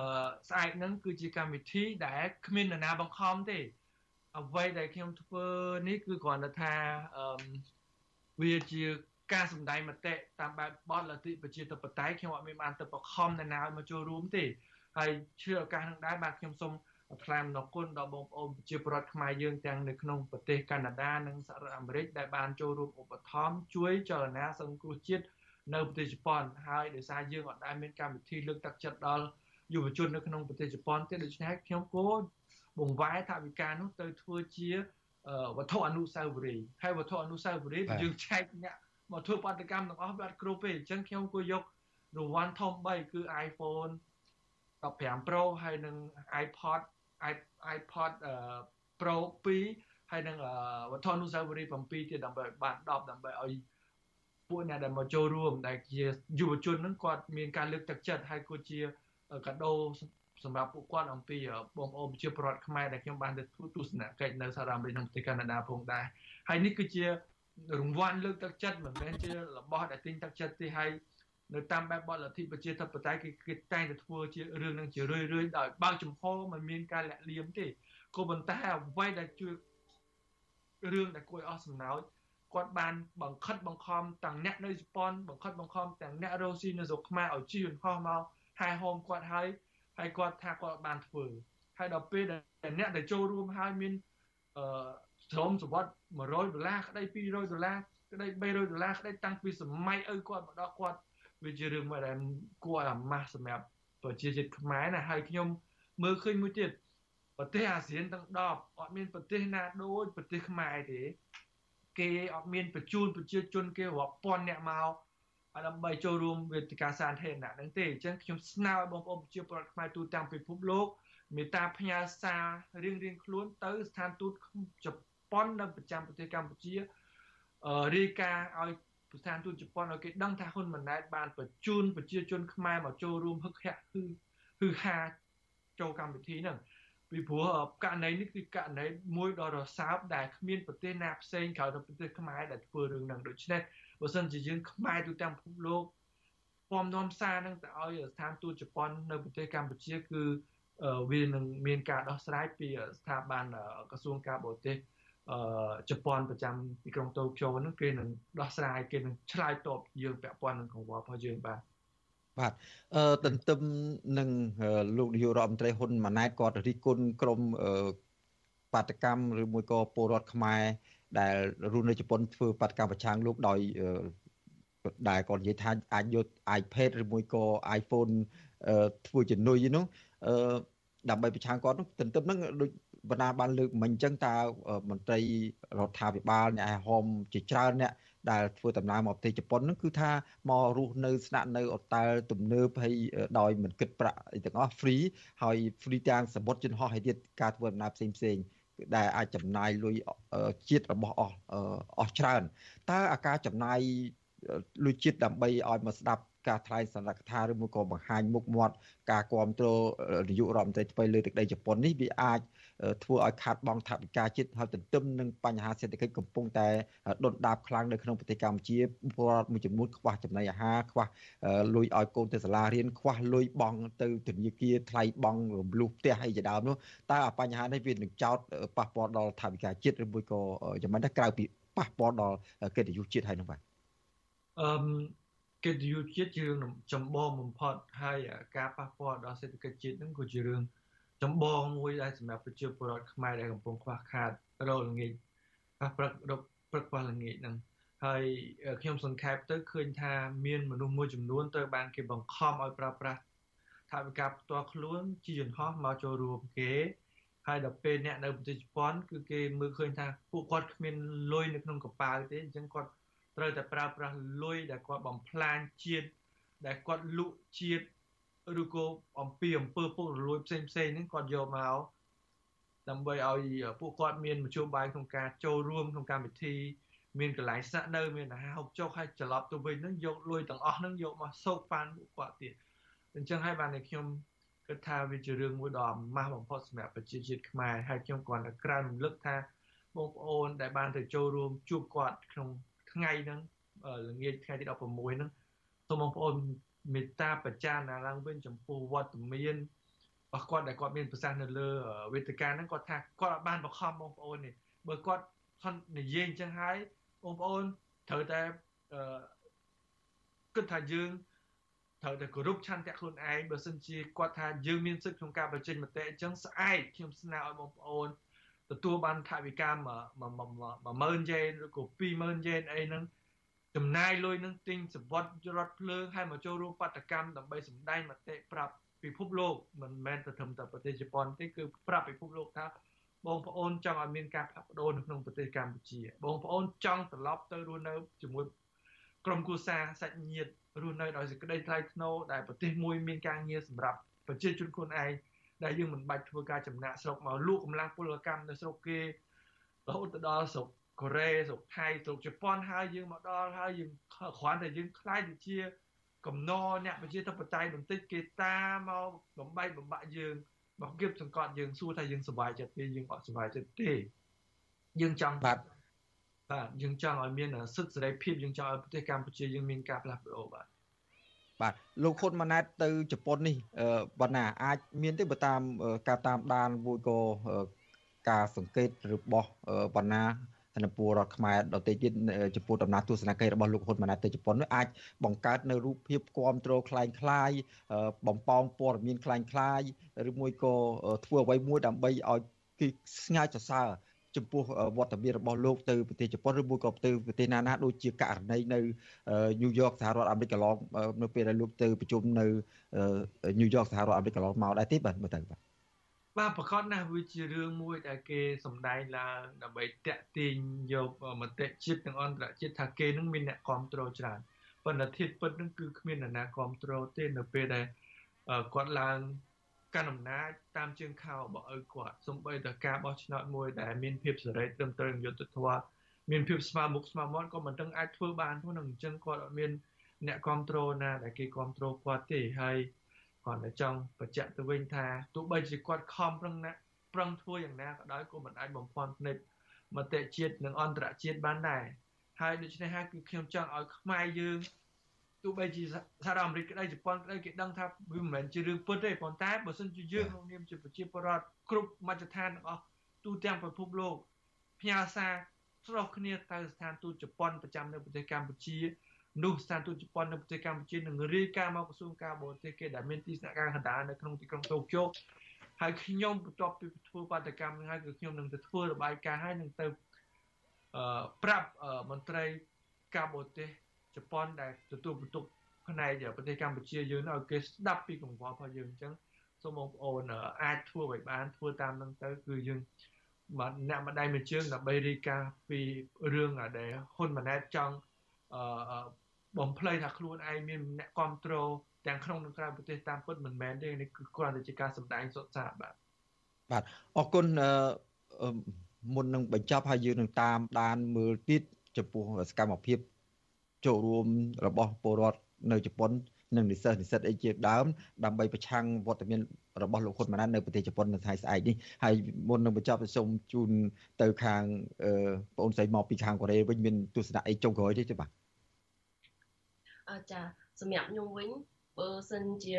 ស្អែកហ្នឹងគឺជាកម្មវិធីដែលគ្មាននរណាបង្ខំទេអ្វីដែលខ្ញុំធ្វើនេះគឺគ្រាន់តែថាអឺវាជាការសម្ដែងមតិតាមបែបបទលទ្ធិប្រជាធិបតេយ្យខ្ញុំអត់មានបានទៅបខំនរណាឲ្យមកចូលរួមទេហើយជឿឱកាសនឹងដែរបាទខ្ញុំសូម ថ្លែងអំណរគុណដល់បងប្អូនប្រជាពលរដ្ឋខ្មែរយើងទាំងនៅក្នុងប្រទេសកាណាដានិងសហរដ្ឋអាមេរិកដែលបានចូលរួមឧបត្ថម្ភជួយចលនាសង្គ្រោះជាតិនៅប្រទេសជប៉ុនហើយដោយសារយើងអត់ដែលមានកម្មវិធីលើកទឹកចិត្តដល់យុវជននៅក្នុងប្រទេសជប៉ុនទេដូច្នេះខ្ញុំគោបង្វែរថាវិការនោះទៅធ្វើជាវត្ថុអនុស្សាវរីយ៍ហើយវត្ថុអនុស្សាវរីយ៍យើងចែកអ្នកមកធ្វើបាតកម្មទាំងអស់វាអត់គ្រប់ទេអញ្ចឹងខ្ញុំគួរយករង្វាន់ធំ3គឺ iPhone 15 Pro ហើយនិង iPod iPod Pro 2ហើយនឹងវត្ថុអនុស្សាវរីយ៍7ទៀតដើម្បីបាន10ដើម្បីឲ្យពួកអ្នកដែលមកចូលរួមដែលជាយុវជនហ្នឹងគាត់មានការលើកទឹកចិត្តហើយក៏ជាកាដូសម្រាប់ពួកគាត់អំពីបងប្អូនប្រជាពលរដ្ឋខ្មែរដែលខ្ញុំបានទៅទស្សនកិច្ចនៅសហរដ្ឋអាមេរិកនិងប្រទេសកាណាដាផងដែរហើយនេះគឺជារង្វាន់លើកទឹកចិត្តមិនមែនជារបស់ដែលទិញទឹកចិត្តទេហើយ នៅតាមបែបបទលទ្ធិប្រជាធិបតេយ្យគេគេតែងតែធ្វើជារឿងនឹងជារឿយរឿយដោយបើកចំហមិនមានការលាក់លៀមទេក៏ប៉ុន្តែអ្វីដែលជួយរឿងដែលគួរឲ្យអស់សំណោចគាត់បានបង្ខិតបង្ខំទាំងអ្នកនៅជប៉ុនបង្ខិតបង្ខំទាំងអ្នករ៉ូស៊ីនៅស្រុកខ្មែរឲ្យជឿនហោះមកហែហោមគាត់ហើយហើយគាត់ថាគាត់បានធ្វើហើយដល់ពេលដែលអ្នកដែលចូលរួមហើយមានអឺស្រោមសវត្ត100ដុល្លារក្តី200ដុល្លារក្តី300ដុល្លារក្តីតាំងពីសម័យឪគាត់មកដល់គាត់ វាជារឿងមួយដែលគួរឲ្យអាម៉ាស់សម្រាប់ប្រជាជាតិខ្មែរណាហើយខ្ញុំមើលឃើញមួយទៀតប្រទេសអាស៊ានទាំង10អត់មានប្រទេសណាដូចប្រទេសខ្មែរទេគេអត់មានបញ្ជូនប្រជាជនគេរាប់ពាន់អ្នកមកដើម្បីចូលរួមវេទិកាសាធារណៈហ្នឹងទេអញ្ចឹងខ្ញុំស្នើឲ្យបងប្អូនប្រជាពលរដ្ឋខ្មែរទូទាំងពិភពលោកមេត្តាផ្ញើសាររៀងរៀងខ្លួនទៅស្ថានទូតជប៉ុននៅប្រចាំប្រទេសកម្ពុជារាយការណ៍ឲ្យ ស្ថានទូតជប៉ុនឲ្យគេដឹងថាហ៊ុនម៉ាណែតបានបញ្ជូនប្រជាជនខ្មែរមកចូលរួមហឹកហាក់គឺគឺហាចូលកម្មវិធីហ្នឹងពីព្រោះករណីនេះគឺករណីមួយដ៏រសើបដែលគ្មានប្រទេសណាផ្សេងក្រៅពីប្រទេសខ្មែរដែលធ្វើរឿងហ្នឹងដូច្នេះបើសិនជាយើងខ្មែរទូទាំងពិភពលោកពំនាំសារនឹងទៅឲ្យស្ថានទូតជប៉ុននៅប្រទេសកម្ពុជាគឺវានឹងមានការដោះស្រាយពីស្ថាប័នក្រសួងការបរទេស អឺជប៉ុនប្រចាំទីក្រុងតូក្យូហ្នឹងគេនឹងដោះស្រាយគេនឹងឆ្លើយតបយើងពាក់ព័ន្ធនឹងកង្វល់របស់យើងបាទបាទអឺទន្ទឹមនឹងលោកនាយករដ្ឋមន្ត្រីហ៊ុនម៉ាណែតគាត់រិះគន់ក្រមបាតកម្មឬមួយក៏ពលរដ្ឋខ្មែរដែលរស់នៅជប៉ុនធ្វើបាតកម្មប្រឆាំងលោកដោយដែលគាត់និយាយថាអាចយក iPad ឬមួយក៏ iPhone ធ្វើជំនួយនោះអឺដើម្បីប្រឆាំងគាត់នោះទន្ទឹមនឹងដូច បណ្ណាបានលើកមិញអញ្ចឹងតើមន្ត្រីរដ្ឋាភិបាលអ្នកឯហមជាច្រើនអ្នកដែលធ្វើដំណើរមកប្រទេសជប៉ុនហ្នឹងគឺថាមករស់នៅស្នាក់នៅអតែលទំនើបហើយដោយមិនគិតប្រាក់អីទាំងអស់ free ហើយ free ទាំងសមុទ្រយន្តហោះហើយទៀតការធ្វើដំណើរផ្សេងផ្សេងដែលអាចចំណាយលុយជាតិរបស់អស់អស់ច្រើនតើអាការចំណាយលុយជាតិដើម្បីឲ្យមកស្ដាប់ការថ្លែងសន្និកថាឬមួយក៏បង្ហាញមុខមាត់ការគ្រប់គ្រងនាយករដ្ឋមន្ត្រីថ្មីលើទឹកដីជប៉ុននេះវាអាច ធ្វើឲ្យខាតបង់ថវិកាជាតិហើយទន្ទឹមនឹងបញ្ហាសេដ្ឋកិច្ចកំពុងតែដុនដាបខ្លាំងនៅក្នុងប្រទេសកម្ពុជាពលរដ្ឋមួយចំនួនខ្វះចំណីអាហារខ្វះលុយឲ្យកូនទៅសាលារៀនខ្វះលុយបង់ទៅធនាគារថ្លៃបង់រំលោះផ្ទះអីជាដើមនោះតើបញ្ហានេះវានឹងចោតប៉ះពាល់ដល់ថវិកាជាតិឬមួយក៏យ៉ាងម៉េចដែរក្រៅពីប៉ះពាល់ដល់កិត្តិយសជាតិហើយនោះបាទអឺកិត្តិយសជាតិជារឿងចម្បងបំផុតហើយការប៉ះពាល់ដល់សេដ្ឋកិច្ចជាតិនឹងក៏ជារឿង ចម្បងមួយដែលសម្រាប់ប្រជាពលរដ្ឋខ្មែរដែលកំពុងខ្វះខាតរលងាចប៉ះព្រឹករកព្រឹកប៉ះល្ងាចហ្នឹងហើយខ្ញុំសង្ខេបទៅឃើញថាមានមនុស្សមួយចំនួនត្រូវបានគេបង្ខំឲ្យប្រើប្រាស់ថវិកាផ្ទាល់ខ្លួនជាយន្តហោះមកចូលរួមគេហើយដល់ពេលអ្នកនៅប្រទេសជប៉ុនគឺគេមើលឃើញថាពួកគាត់គ្មានលុយនៅក្នុងកប៉ាល់ទេអញ្ចឹងគាត់ត្រូវតែប្រើប្រាស់លុយដែលគាត់បំផ្លាញជាតិដែលគាត់លក់ជាតិ ឬក៏អំពីអំពើពុករលួយផ្សេងផ្សេងហ្នឹងគាត់យកមកដើម្បីឲ្យពួកគាត់មានមធ្យោបាយក្នុងការចូលរួមក្នុងកម្មវិធីមានកន្លែងស្នាក់នៅមានអាហារហូបចុកហើយត្រឡប់ទៅវិញហ្នឹងយកលុយទាំងអស់ហ្នឹងយកមកសោកប៉ាន់ពួកគាត់ទៀតអញ្ចឹងហើយបានតែខ្ញុំគិតថាវាជារឿងមួយដ៏អាម៉ាស់បំផុតសម្រាប់ប្រជាជាតិខ្មែរហើយខ្ញុំគ្រាន់តែក្រើនរំលឹកថាបងប្អូនដែលបានទៅចូលរួមជួបគាត់ក្នុងថ្ងៃហ្នឹងល្ងាចថ្ងៃទី16ហ្នឹង សូមបងប្អូនមេត្តាបច្ចាណាឡើងវិញចំពោះវត្តមានរបស់គាត់ដែលគាត់មានប្រសាសន៍នៅលើវេទិកាហ្នឹងគាត់ថាគាត់អាចបានបង្ខំបងប្អូននេះបើគាត់ខននិយាយអញ្ចឹងហើយបងប្អូនត្រូវតែអឺគិតថាយើងត្រូវតែគោរពឆន្ទៈខ្លួនឯងបើសិនជាគាត់ថាយើងមានសិទ្ធិក្នុងការបញ្ចេញមតិអញ្ចឹងស្អែកខ្ញុំស្នើឲ្យបងប្អូនទទួលបានថវិកា10000យេនឬក៏20000យេនអីហ្នឹង ចំណាយលុយនឹងទិញសវត្តរថភ្លើងហើយមកចូលរួមបដកម្មដើម្បីសម្ដែងមតិប្រាប់ពិភពលោកមិនមែនតែត្រឹមតែប្រទេសជប៉ុនទេគឺប្រាប់ពិភពលោកថាបងប្អូនចង់ឲ្យមានការផ្លាស់ប្ដូរនៅក្នុងប្រទេសកម្ពុជាបងប្អូនចង់ត្រឡប់ទៅរស់នៅជាមួយក្រុមគ្រួសារសាច់ញាតិរស់នៅដោយសេចក្តីថ្លៃថ្នូរដែលប្រទេសមួយមានការងារសម្រាប់ប្រជាជនខ្លួនឯងដែលយើងមិនបាច់ធ្វើការចំណាក់ស្រុកមកលក់កម្លាំងពលកម្មនៅស្រុកគេរហូតដល់ស្រុក កូរ៉េស្រុកថៃស្រុកជប៉ុនហើយយើងមកដល់ហើយយើងគ្រាន់តែយើងខ្លាចទៅជាកំណរអ្នកប្រជាធិបតេយ្យបន្តិចគេតាមមកបំបីបំបាក់យើងមកគៀបសង្កត់យើងសួរថាយើងសុបាយចិត្តទេយើងអត់សុបាយចិត្តទេយើងចង់បាទបាទយើងចង់ឲ្យមានសិទ្ធិសេរីភាពយើងចង់ឲ្យប្រទេសកម្ពុជាយើងមានការផ្លាស់ប្ដូរបាទបាទលោកហ៊ុនម៉ាណែតទៅជប៉ុននេះបណ្ណាអាចមានទេបើតាមការតាមដានមួយក៏ការសង្កេតរបស់បណ្ណា នៅពលរដ្ឋខ្មែរដទៃទៀតចំពោះដំណើរទស្សនកិច្ចរបស់លោកហ៊ុនម៉ាណែតទៅជប៉ុននោះអាចបង្កើតនៅរូបភាពគ្រប់គ្រងคล้ายคล้ายបំពងព័ត៌មានคล้ายคล้ายឬមួយក៏ធ្វើអ្វីមួយដើម្បីឲ្យគេស្ងាយសរសើរចំពោះវត្តមានរបស់លោកទៅប្រទេសជប៉ុនឬមួយក៏ទៅប្រទេសណាណាដូចជាករណីនៅញូវយ៉កសហរដ្ឋអាមេរិកកន្លងនៅពេលដែលលោកទៅប្រជុំនៅញូវយ៉កសហរដ្ឋអាមេរិកកន្លងមកដែរទេបាទមើលទៅបាទ បាទប្រកាសណាស់វាជារឿងមួយដែលគេសម្ដែងឡើងដើម្បីតាក់ទាញយកមតិជាតិនិងអន្តរជាតិថាគេនឹងមានអ្នកគ្រប់គ្រងច្រើនប៉ុន្តែធៀបពិតនឹងគឺគ្មានអ្នកណាគ្រប់គ្រងទេនៅពេលដែលគាត់ឡើងកាន់អំណាចតាមជើងខោរបស់ឪគាត់សំបីតការបោះឆ្នោតមួយដែលមានភាពសេរីត្រឹមត្រូវយុត្តិធម៌មានភាពស្មើមុខស្មើមាត់ក៏មិនដឹងអាចធ្វើបានផងនឹងអញ្ចឹងគាត់អត់មានអ្នកគ្រប់គ្រងណាដែលគេគ្រប់គ្រងគាត់ទេហើយ គាត់តែចង់បញ្ជាក់ទៅវិញថាទោះបីជាគាត់ខំប្រឹងណាប្រឹងធ្វើយ៉ាងណាក៏ដោយក៏មិនអាចបំផន់ភ្នែកមតិជាតិនិងអន្តរជាតិបានដែរហើយដូច្នេះហើយគឺខ្ញុំចង់ឲ្យខ្មែរយើងទោះបីជាសហរដ្ឋអាមេរិកក្តីជប៉ុនក្តីគេដឹងថាវាមិនមែនជារឿងពិតទេប៉ុន្តែបើសិនជាយើងក្នុងនាមជាប្រជាពលរដ្ឋគ្រប់មជ្ឈដ្ឋានទាំងអស់ទូទាំងពិភពលោកផ្ញើសារស្រោះគ្នាទៅស្ថានទូតជប៉ុនប្រចាំនៅប្រទេសកម្ពុជា នោះស្ថានទូតជប៉ុននៅប្រទេសកម្ពុជានឹងរាយការណ៍មកក្រសួងការបរទេសគេដែលមានទីស្នាក់ការកណ្ដាលនៅក្នុងទីក្រុងតូក្យូហើយខ្ញុំបន្ទាប់ពីធ្វើបាតកម្មនឹងហើយគឺខ្ញុំនឹងទៅធ្វើរបាយការណ៍ហើយនឹងទៅអឺប្រាប់មន្ត្រីការបរទេសជប៉ុនដែលទទួលបន្ទុកផ្នែកប្រទេសកម្ពុជាយើងឲ្យគេស្ដាប់ពីកង្វល់របស់យើងអញ្ចឹងសូមបងប្អូនអាចធ្វើឲ្យបានធ្វើតាមនឹងទៅគឺយើងមកអ្នកម្ដាយមួយជើងដើម្បីរីកាពីរឿងដែលហ៊ុនម៉ាណែតចង់អឺ បំភ្លៃថាខ្លួនឯងមានអ្នកគ្រប់គ្រងទាំងក្នុងនិងក្រៅប្រទេសតាមពិតមិនមែនទេនេះគឺគ្រាន់តែជាការសម្ដែងសុទ្ធសាធបាទបាទអរគុណមុននឹងបញ្ចប់ហើយយើងនឹងតាមដានមើលទៀតចំពោះសកម្មភាពចូលរួមរបស់ពលរដ្ឋនៅជប៉ុននិងនិស្សិតនិស្សិតអីជាដើមដើម្បីប្រឆាំងវត្តមានរបស់លោកហ៊ុនម៉ាណែតនៅប្រទេសជប៉ុននៅថ្ងៃស្អែកនេះហើយមុននឹងបញ្ចប់សូមជូនទៅខាងបងអូនស្រីមកពីខាងកូរ៉េវិញមានទស្សនៈអីចុងក្រោយទេទេបាទអឺ ចាសម្រាប់ខ្ញុំវិញបើសិនជា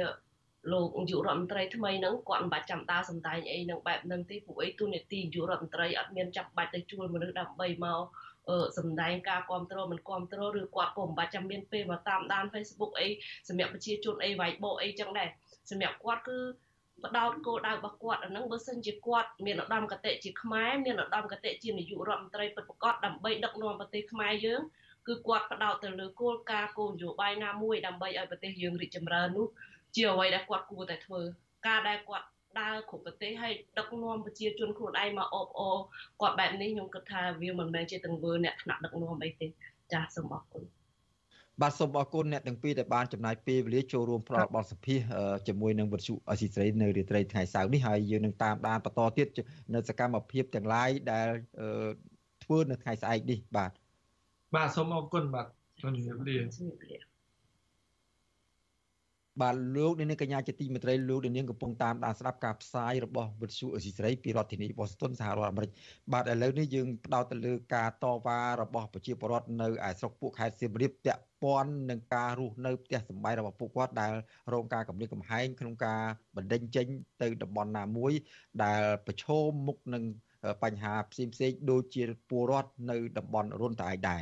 លោកនាយករដ្ឋមន្ត្រីថ្មីហ្នឹងគាត់មិនបាច់ចាំដើរសំដែងអីនឹងបែបហ្នឹងទេពួកអីទូនីតិនាយករដ្ឋមន្ត្រីអត់មានចាំបាច់ទៅជួលមនុស្សដើម្បីមកសំដែងការគ្រប់គ្រងមិនគ្រប់គ្រងឬគាត់ក៏មិនបាច់ចាំមានពេលមកតាមដាន Facebook អីសម្រាប់ប្រជាជនអីវាយបោអីចឹងដែរសម្រាប់គាត់គឺបដោតគោលដៅរបស់គាត់អាហ្នឹងបើសិនជាគាត់មានឧត្តមគតិជាខ្មែរមានឧត្តមគតិជានាយករដ្ឋមន្ត្រីពិតប្រាកដដើម្បីដឹកនាំប្រទេសខ្មែរយើង គឺគាត់បដោតទៅលើគោលការណ៍គោលនយោបាយណាមួយដើម្បីឲ្យប្រទេសយើងរីកចម្រើននោះជាអ្វីដែលគាត់គួរតែធ្វើការដែលគាត់ដើរគ្រប់ប្រទេសហើយដឹកនាំប្រជាជនខ្លួនឯងមកអបអរគាត់បែបនេះខ្ញុំគិតថាវាមិនមែនជាទង្វើអ្នកថ្នាក់ដឹកនាំអីទេចាសសូមអរគុណបាទសូមអរគុណអ្នកទាំងពីរដែលបានចំណាយពេលវេលាចូលរួមផ្ដល់បទសម្ភាសជាមួយនឹងវិទ្យុអស៊ីសេរីនៅរាត្រីថ្ងៃសៅរ៍នេះហើយយើងនឹងតាមដានបន្តទៀតនៅសកម្មភាពទាំងឡាយដែលធ្វើនៅថ្ងៃស្អែកនេះបាទ បាទសូមអរគុណបាទជំរាបលាជំរាបលាបាទលោកនាងកញ្ញាជាទីមេត្រីលោកនាងកំពុងតាមដានស្ដាប់ការផ្សាយរបស់វិទ្យុអេស៊ីស្រីពីរដ្ឋធានីវ៉ាស៊ីនតោនសហរដ្ឋអាមេរិកបាទឥឡូវនេះយើងផ្ដោតទៅលើការតវ៉ារបស់ប្រជាពលរដ្ឋនៅឯស្រុកពួកខេត្តសៀមរាបពាក់ព័ន្ធនឹងការរស់នៅផ្ទះសម្បែងរបស់ពួកគាត់ដែលរងការគំរាមកំហែងក្នុងការបណ្ដេញចេញទៅតំបន់ណាមួយដែលប្រឈមមុខនឹង បញ្ហាផ្សេងផ្សេងដូចជាពលរដ្ឋនៅតំបន់រុនតាឯដែរ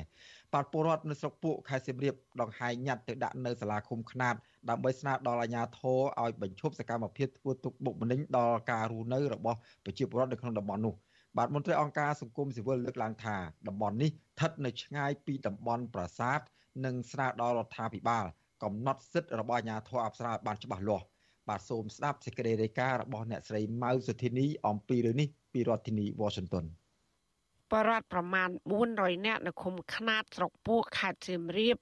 បាទពលរដ្ឋនៅស្រុកពួកខេត្តសៀមរាបដងហែងញ៉ាត់ទៅដាក់នៅសាលាឃុំខ្នាតដើម្បីស្នើដល់អាជ្ញាធរឲ្យបញ្ឈប់សកម្មភាពធ្វើទុកបុកម្នេញដល់ការរស់នៅរបស់ប្រជាពលរដ្ឋនៅក្នុងតំបន់នោះបាទមន្ត្រីអង្គការសង្គមស៊ីវិលលើកឡើងថាតំបន់នេះស្ថិតនៅឆ្ងាយពីតំបន់ប្រាសាទនិងស្នើដល់រដ្ឋាភិបាលកំណត់សិទ្ធិរបស់អាជ្ញាធរអប្សរាបានច្បាស់លាស់បាទសូមស្ដាប់សេចក្តីរាយការណ៍របស់អ្នកស្រីម៉ៅសុធីនីអំពីរឿងនេះ ពីរដ្ឋធានី Washington បរដ្ឋប្រមាណ400នាក់នៅឃុំខ្នាតស្រុកពោះខេត្តសៀមរាប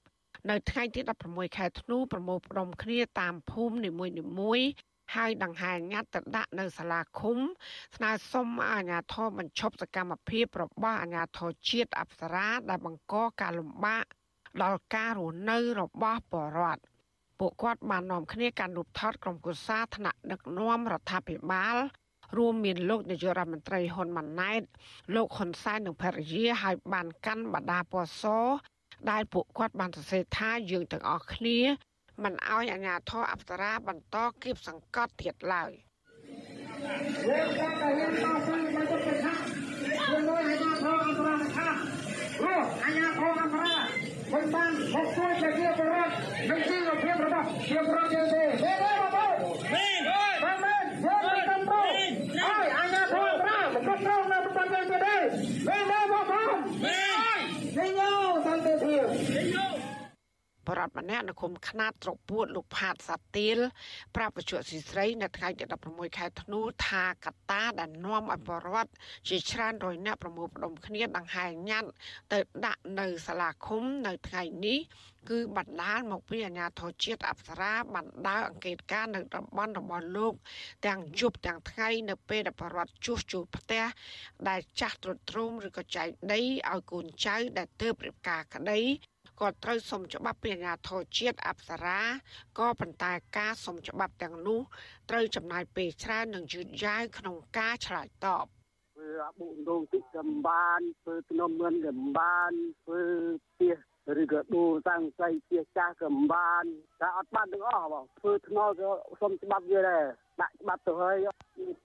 នៅថ្ងៃទី16ខែធ្នូប្រមូលផ្ដុំគ្នាតាមភូមិនីមួយៗហើយដង្ហែញាត់ទៅដាក់នៅសាលាឃុំស្នើសុំអាជ្ញាធរបញ្ឈប់សកម្មភាពរបស់អាជ្ញាធរជាតិអប្សរាដែលបង្កការលំបាកដល់ការរស់នៅរបស់ប្រជាពលរដ្ឋពួកគាត់បាននាំគ្នាកាន់រូបថតក្រុមគូសាថ្នាក់ដឹកនាំរដ្ឋាភិបាល រួមមានលោកនាយករដ្ឋមន្ត្រីហ៊ុនម៉ាណែតលោកហ៊ុនសែននិងភរិយាហើយបានកាន់បដាពណ៌សដែលពួកគាត់បានសរសេរថាយើងទាំងអស់គ្នាមិនអោយអាជ្ញាធរអប្សរាបន្តគៀបសង្កត់ទៀតឡើយយើងគាត់តែហ៊ានតស៊ូមកទៅថាជាមួយអាជ្ញាធរអប្សរាថាព្រោះអាជ្ញាធរអប្សរាមិនបានមកជួយប្រជាពលរដ្ឋនិងជីវភាពរបស់ប្រជាពលរដ្ឋយើងទេទេទេបងប្អូនមែនមែនមែនយើងមិនតាមព្រោះហើយអាជ្ញាធរអប្សរាមិនគ្រប់គ្រងនៅប្រព័ន្ធយើងទេមែនទេបងប្អូនមែននេះយោសន្តិភាពនេះយោ បរដ្ឋម្នាក់នៅឃុំខ្នាតស្រុកពួតលោកផាតសាទៀលប្រាប់វិជ្ជាស៊ីស្រីនៅថ្ងៃទី16ខែធ្នូថាកត្តាដែលនាំឲ្យបរដ្ឋជាច្រើនរយនាក់ប្រមូលផ្ដុំគ្នាដង្ហែញ៉ាត់ទៅដាក់នៅសាលាឃុំនៅថ្ងៃនេះគឺបណ្ដាលមកពីអាជ្ញាធរជាតិអប្សរាបណ្ដាលអង្កេតការនៅតំបន់របស់លោក ទាំងយប់ទាំងថ្ងៃនៅពេលដែលបរដ្ឋជួសជុលផ្ទះដែលចាស់ទ្រុឌទ្រោមឬក៏ចែកដីឲ្យកូនចៅដែលទើបរៀបការក្តី គាត់ត្រូវសុំច្បាប់ពីអាជ្ញាធរជាតិអប្សរាក៏ប៉ុន្តែការសុំច្បាប់ទាំងនោះត្រូវចំណាយពេលច្រើននិងយឺតយ៉ាវក្នុងការឆ្លើយតបធ្វើអាបុដងទីកំបានធ្វើភ្នំមិនកំបានធ្វើផ្ទះឬក៏ដូរសាំងស្អីផ្ទះចាស់កំបានតែអត់បានទាំងអស់បងធ្វើថ្នល់ក៏សុំច្បាប់វាដែរដាក់ច្បាប់ទៅហើយ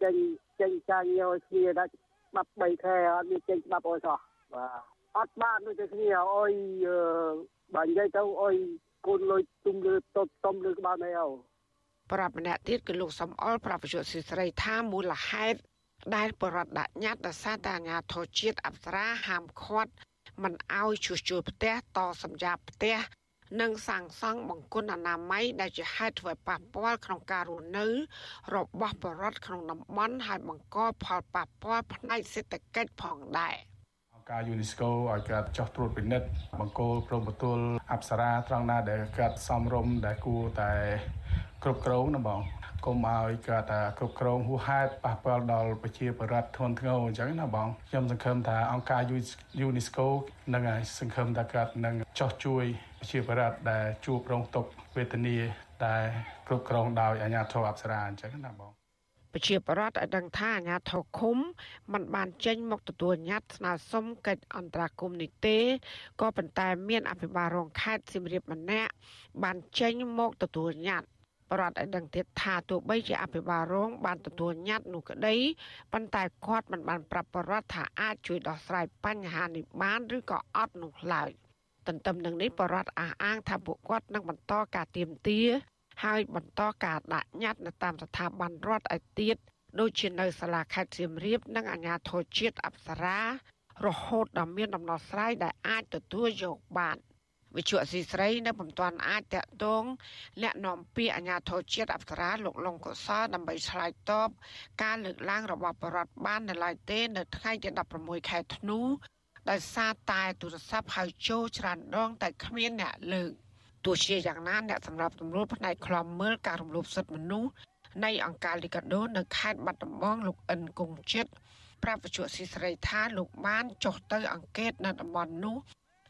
ចេញចេញចាញ់យកគ្នាដាក់ច្បាប់3ខែអត់មានចេញច្បាប់អីសោះបាទ អត់បានដូចតែគ្នាអុយបើនិយាយទៅអុយកូនលុយទុំលើតុតុំលើក្បាលនេះអោប្រាប់ម្នាក់ទៀតគឺលោកសំអល់ប្រាប់វិទ្យុសិស្រីថាមូលហេតុដែលបរដ្ឋដាក់ញត្តិដោយសារតែអាញាធរជាតិអប្សរាហាមឃាត់មិនអោយជួសជុលផ្ទះតសម្រាប់ផ្ទះនិងសាងសង់បង្គន់អនាម័យដែលជាហេតុធ្វើប៉ះពាល់ក្នុងការរស់នៅ របស់ប្រជាពលរដ្ឋក្នុងតំបន់ហើយបង្កផលប៉ះពាល់ផ្នែកសេដ្ឋកិច្ចផងដែរ ការ UNESCO ឲ្យគាត់ចោះត្រួតពិនិត្យបង្គោលព្រំប្រទល់អប្សរាត្រង់ណាដែលគាត់សំរុំដែលគួរតែគ្រប់គ្រងណាបងកុំឲ្យគាត់ថាគ្រប់គ្រងហួសហេតុប៉ះពាល់ដល់ប្រជាពលរដ្ឋធ្ងន់ធ្ងរអញ្ចឹងណាបងខ្ញុំសង្ឃឹមថាអង្គការ UNESCO នឹងសង្ឃឹមថាគាត់នឹងចោះជួយប្រជាពលរដ្ឋដែលជួបរងទុក្ខវេទនាដែលគ្រប់គ្រងដោយអាជ្ញាធរអប្សរាអញ្ចឹងណាបង ប្រជាប្រដ្ឋឲ្យដឹងថាអាញាធរឃុំមិនបានចេញមកទទួលញត្តិស្នើសុំកិច្ចអន្តរាគមន៍នេះទេក៏ប៉ុន្តែមានអភិបាលរងខេត្តសៀមរាបម្នាក់បានចេញមកទទួលញត្តិរដ្ឋឲ្យដឹងទៀតថាទោះបីជាអភិបាលរងបានទទួលញត្តិនោះក្តីប៉ុន្តែគាត់មិនបានប្រាប់បរដ្ឋថាអាចជួយដោះស្រាយបញ្ហានេះបានឬក៏អត់នោះឡើយទន្ទឹមនឹងនេះបរដ្ឋអះអាងថាពួកគាត់នឹងបន្តការទៀមទា ហើយបន្តការដាក់ញត្តិនៅតាមស្ថាប័នរដ្ឋឲ្យទៀតដូចជានៅសាលាខេត្តសៀមរាបនិងអាជ្ញាធរជាតិអប្សរារហូតដល់មានដំណោះស្រាយដែលអាចទទួលយកបានវិជ្ជាអសីស្រីនៅពុំទាន់អាចតាក់ទងលក្ខនាំពាក្យអាជ្ញាធរជាតិអប្សរាលោកលងកុសលដើម្បីឆ្លើយតបការលើកឡើងរបស់បរដ្ឋបាននៅឡើយទេនៅថ្ងៃទី16ខែធ្នូដោយសារតែទូរស័ព្ទហៅចូលច្រើនដងតែគ្មានអ្នកលើក ទោះជាយ៉ាងណាអ្នកសម្រាប់តម្រួតផ្នែកខ្លំមើលការរំលោភសិទ្ធិមនុស្សនៃអង្គការលីកាដូនៅខេត្តបាត់ដំបងលោកអិនគង្ជិតប្រាប់វិទ្យុស៊ីស្រីថាលោកបានចុះទៅអង្កេតនៅតំបន់នោះ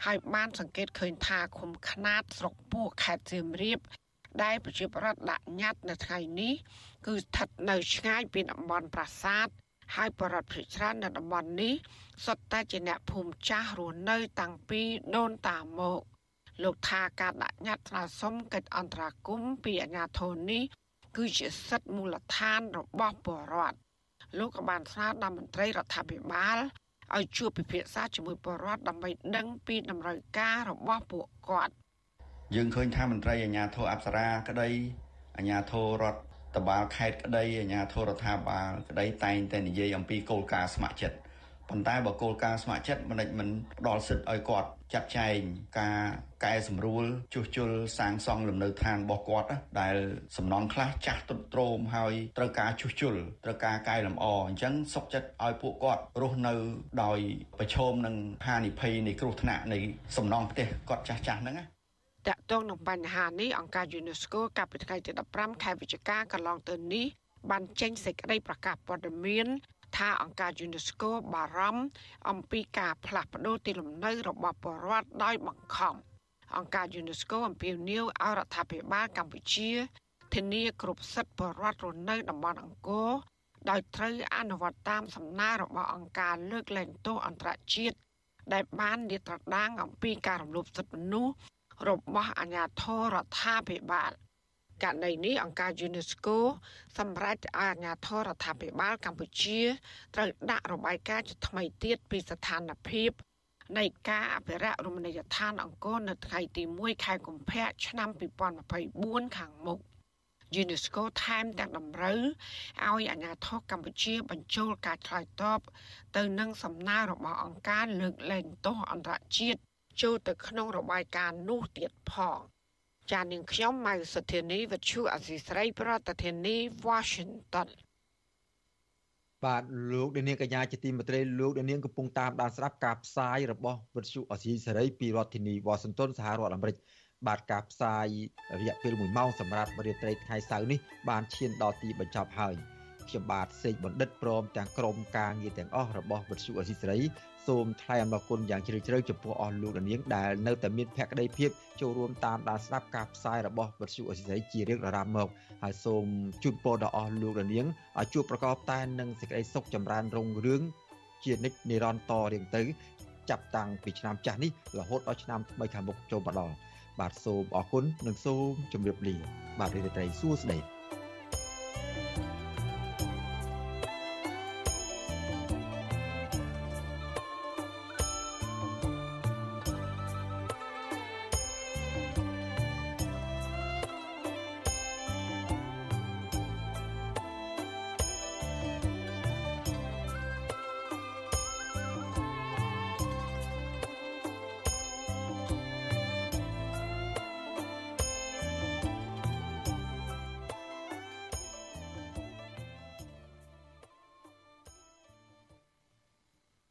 ហើយបានសង្កេតឃើញថាឃុំខ្នាតស្រុកពោះខេត្តសៀមរាបដែលប្រជាប្រដ្ឋដាក់ញត្តិនៅថ្ងៃនេះគឺស្ថិតនៅឆ្ងាយពីតំបន់ប្រាសាទហើយបរដ្ឋភិច្រើននៅតំបន់នេះសុទ្ធតែជាអ្នកភូមិចាស់រស់នៅតាំងពីដូនតាមក លោកថាការដាក់ញត្តិស្នើសុំកិច្ចអន្តរាគមន៍ពីអាជ្ញាធរនេះគឺជាសិទ្ធិមូលដ្ឋានរបស់ប្រជារដ្ឋលោកក៏បានស្នើដល់មន្ត្រីរដ្ឋាភិបាលឲ្យជួបពិភាក្សាជាមួយពលរដ្ឋដើម្បីដឹងពីតម្រូវការរបស់ពួកគាត់យើងឃើញថាមន្ត្រីអាជ្ញាធរអប្សរាក្តីអាជ្ញាធររដ្ឋតបាលខេត្តក្តីអាជ្ញាធររដ្ឋាភិបាលក្តីតែងតែនិយាយអំពីគោលការណ៍ស្ម័គ្រចិត្ត ប៉ុន្តែបើគោលការណ៍ស្ម័គ្រចិត្តមិនមិនផ្ដល់សិទ្ធឲ្យគាត់ចាត់ចែងការកែសម្រួលជួសជុលសាងសង់លំនៅឋានរបស់គាត់ដែលសំណង់ខ្លះចាស់ទ្រុឌទ្រោមហើយត្រូវការជួសជុលត្រូវការកែលម្អអញ្ចឹងសុខចិត្តឲ្យពួកគាត់រស់នៅដោយប្រឈមនឹងហានិភ័យនៃគ្រោះថ្នាក់នៃសំណង់ផ្ទះគាត់ចាស់ចាស់ហ្នឹងណាតកតងនឹងបញ្ហានេះអង្គការ UNESCO កាលពីថ្ងៃទី15ខែវិច្ឆិកាកន្លងទៅនេះបានចេញសេចក្តីប្រកាសព័ត៌មាន ថាអង្គការ UNESCO បារម្ភអំពីការផ្លាស់ប្ដូរទីលំនៅរបស់ប្រជាពលរដ្ឋដោយបង្ខំអង្គការ UNESCO អំពាវនាវឲ្យរដ្ឋាភិបាលកម្ពុជាធានាគ្រប់សិទ្ធិប្រជាពលរដ្ឋរស់នៅតំបន់អង្គរដោយត្រូវអនុវត្តតាមសំណើរបស់អង្គការលើកលែងទោសអន្តរជាតិដែលបានលាតត្រដាងអំពីការរំលោភសិទ្ធិមនុស្សរបស់អាជ្ញាធររដ្ឋាភិបាល ករណីនេះអង្គការ UNESCO សម្រេចឲ្យអាជ្ញាធររដ្ឋាភិបាលកម្ពុជាត្រូវដាក់របាយការណ៍ជាថ្មីទៀតពីស្ថានភាពនៃការអភិរក្សរមណីយដ្ឋានអង្គរនៅថ្ងៃទី1ខែកុម្ភៈឆ្នាំ2024ខាងមុខ UNESCO ថែមទាំងតម្រូវឲ្យអាជ្ញាធរកម្ពុជាបញ្ចូលការឆ្លើយតបទៅនឹងសំណើរបស់អង្គការលើកលែងទោសអន្តរជាតិចូលទៅក្នុងរបាយការណ៍នោះទៀតផង ចាននាងខ្ញុំម៉ៅសុធានីវិទ្យុអសីស្រីប្រធានាធិបតី Washington បាទលោកនាងកញ្ញាជាទីមេត្រីលោកនាងកំពុងតាមដានស្ដាប់ការផ្សាយរបស់វិទ្យុអសីសេរីពីរដ្ឋធានី Washington សហរដ្ឋអាមេរិកបាទការផ្សាយរយៈពេល1ម៉ោងសម្រាប់រាត្រីថ្ងៃសៅរ៍នេះបានឈានដល់ទីបញ្ចប់ហើយខ្ញុំបាទសេកបណ្ឌិតព្រមទាំងក្រុមការងារទាំងអស់របស់វិទ្យុអសីសេរី សូមថ្លែងអំណរគុណយ៉ាងជ្រាលជ្រៅចំពោះអស់លោកនាងដែលនៅតែមានភក្ដីភាពចូលរួមតាមដានស្ដាប់ការផ្សាយរបស់វិទ្យុអសីសេរីជារៀងរាល់មកហើយសូមជូនពរដល់អស់លោកនាងឲ្យជួបប្រកបតែនឹងសេចក្តីសុខចម្រើនរុងរឿងជានិច្ចនិរន្តរ៍រៀងទៅចាប់តាំងពីឆ្នាំចាស់នេះរហូតដល់ឆ្នាំថ្មីខាងមុខចូលមកដល់បាទសូមអរគុណនិងសូមជម្រាបលាបាទរីត្រីសួស្តី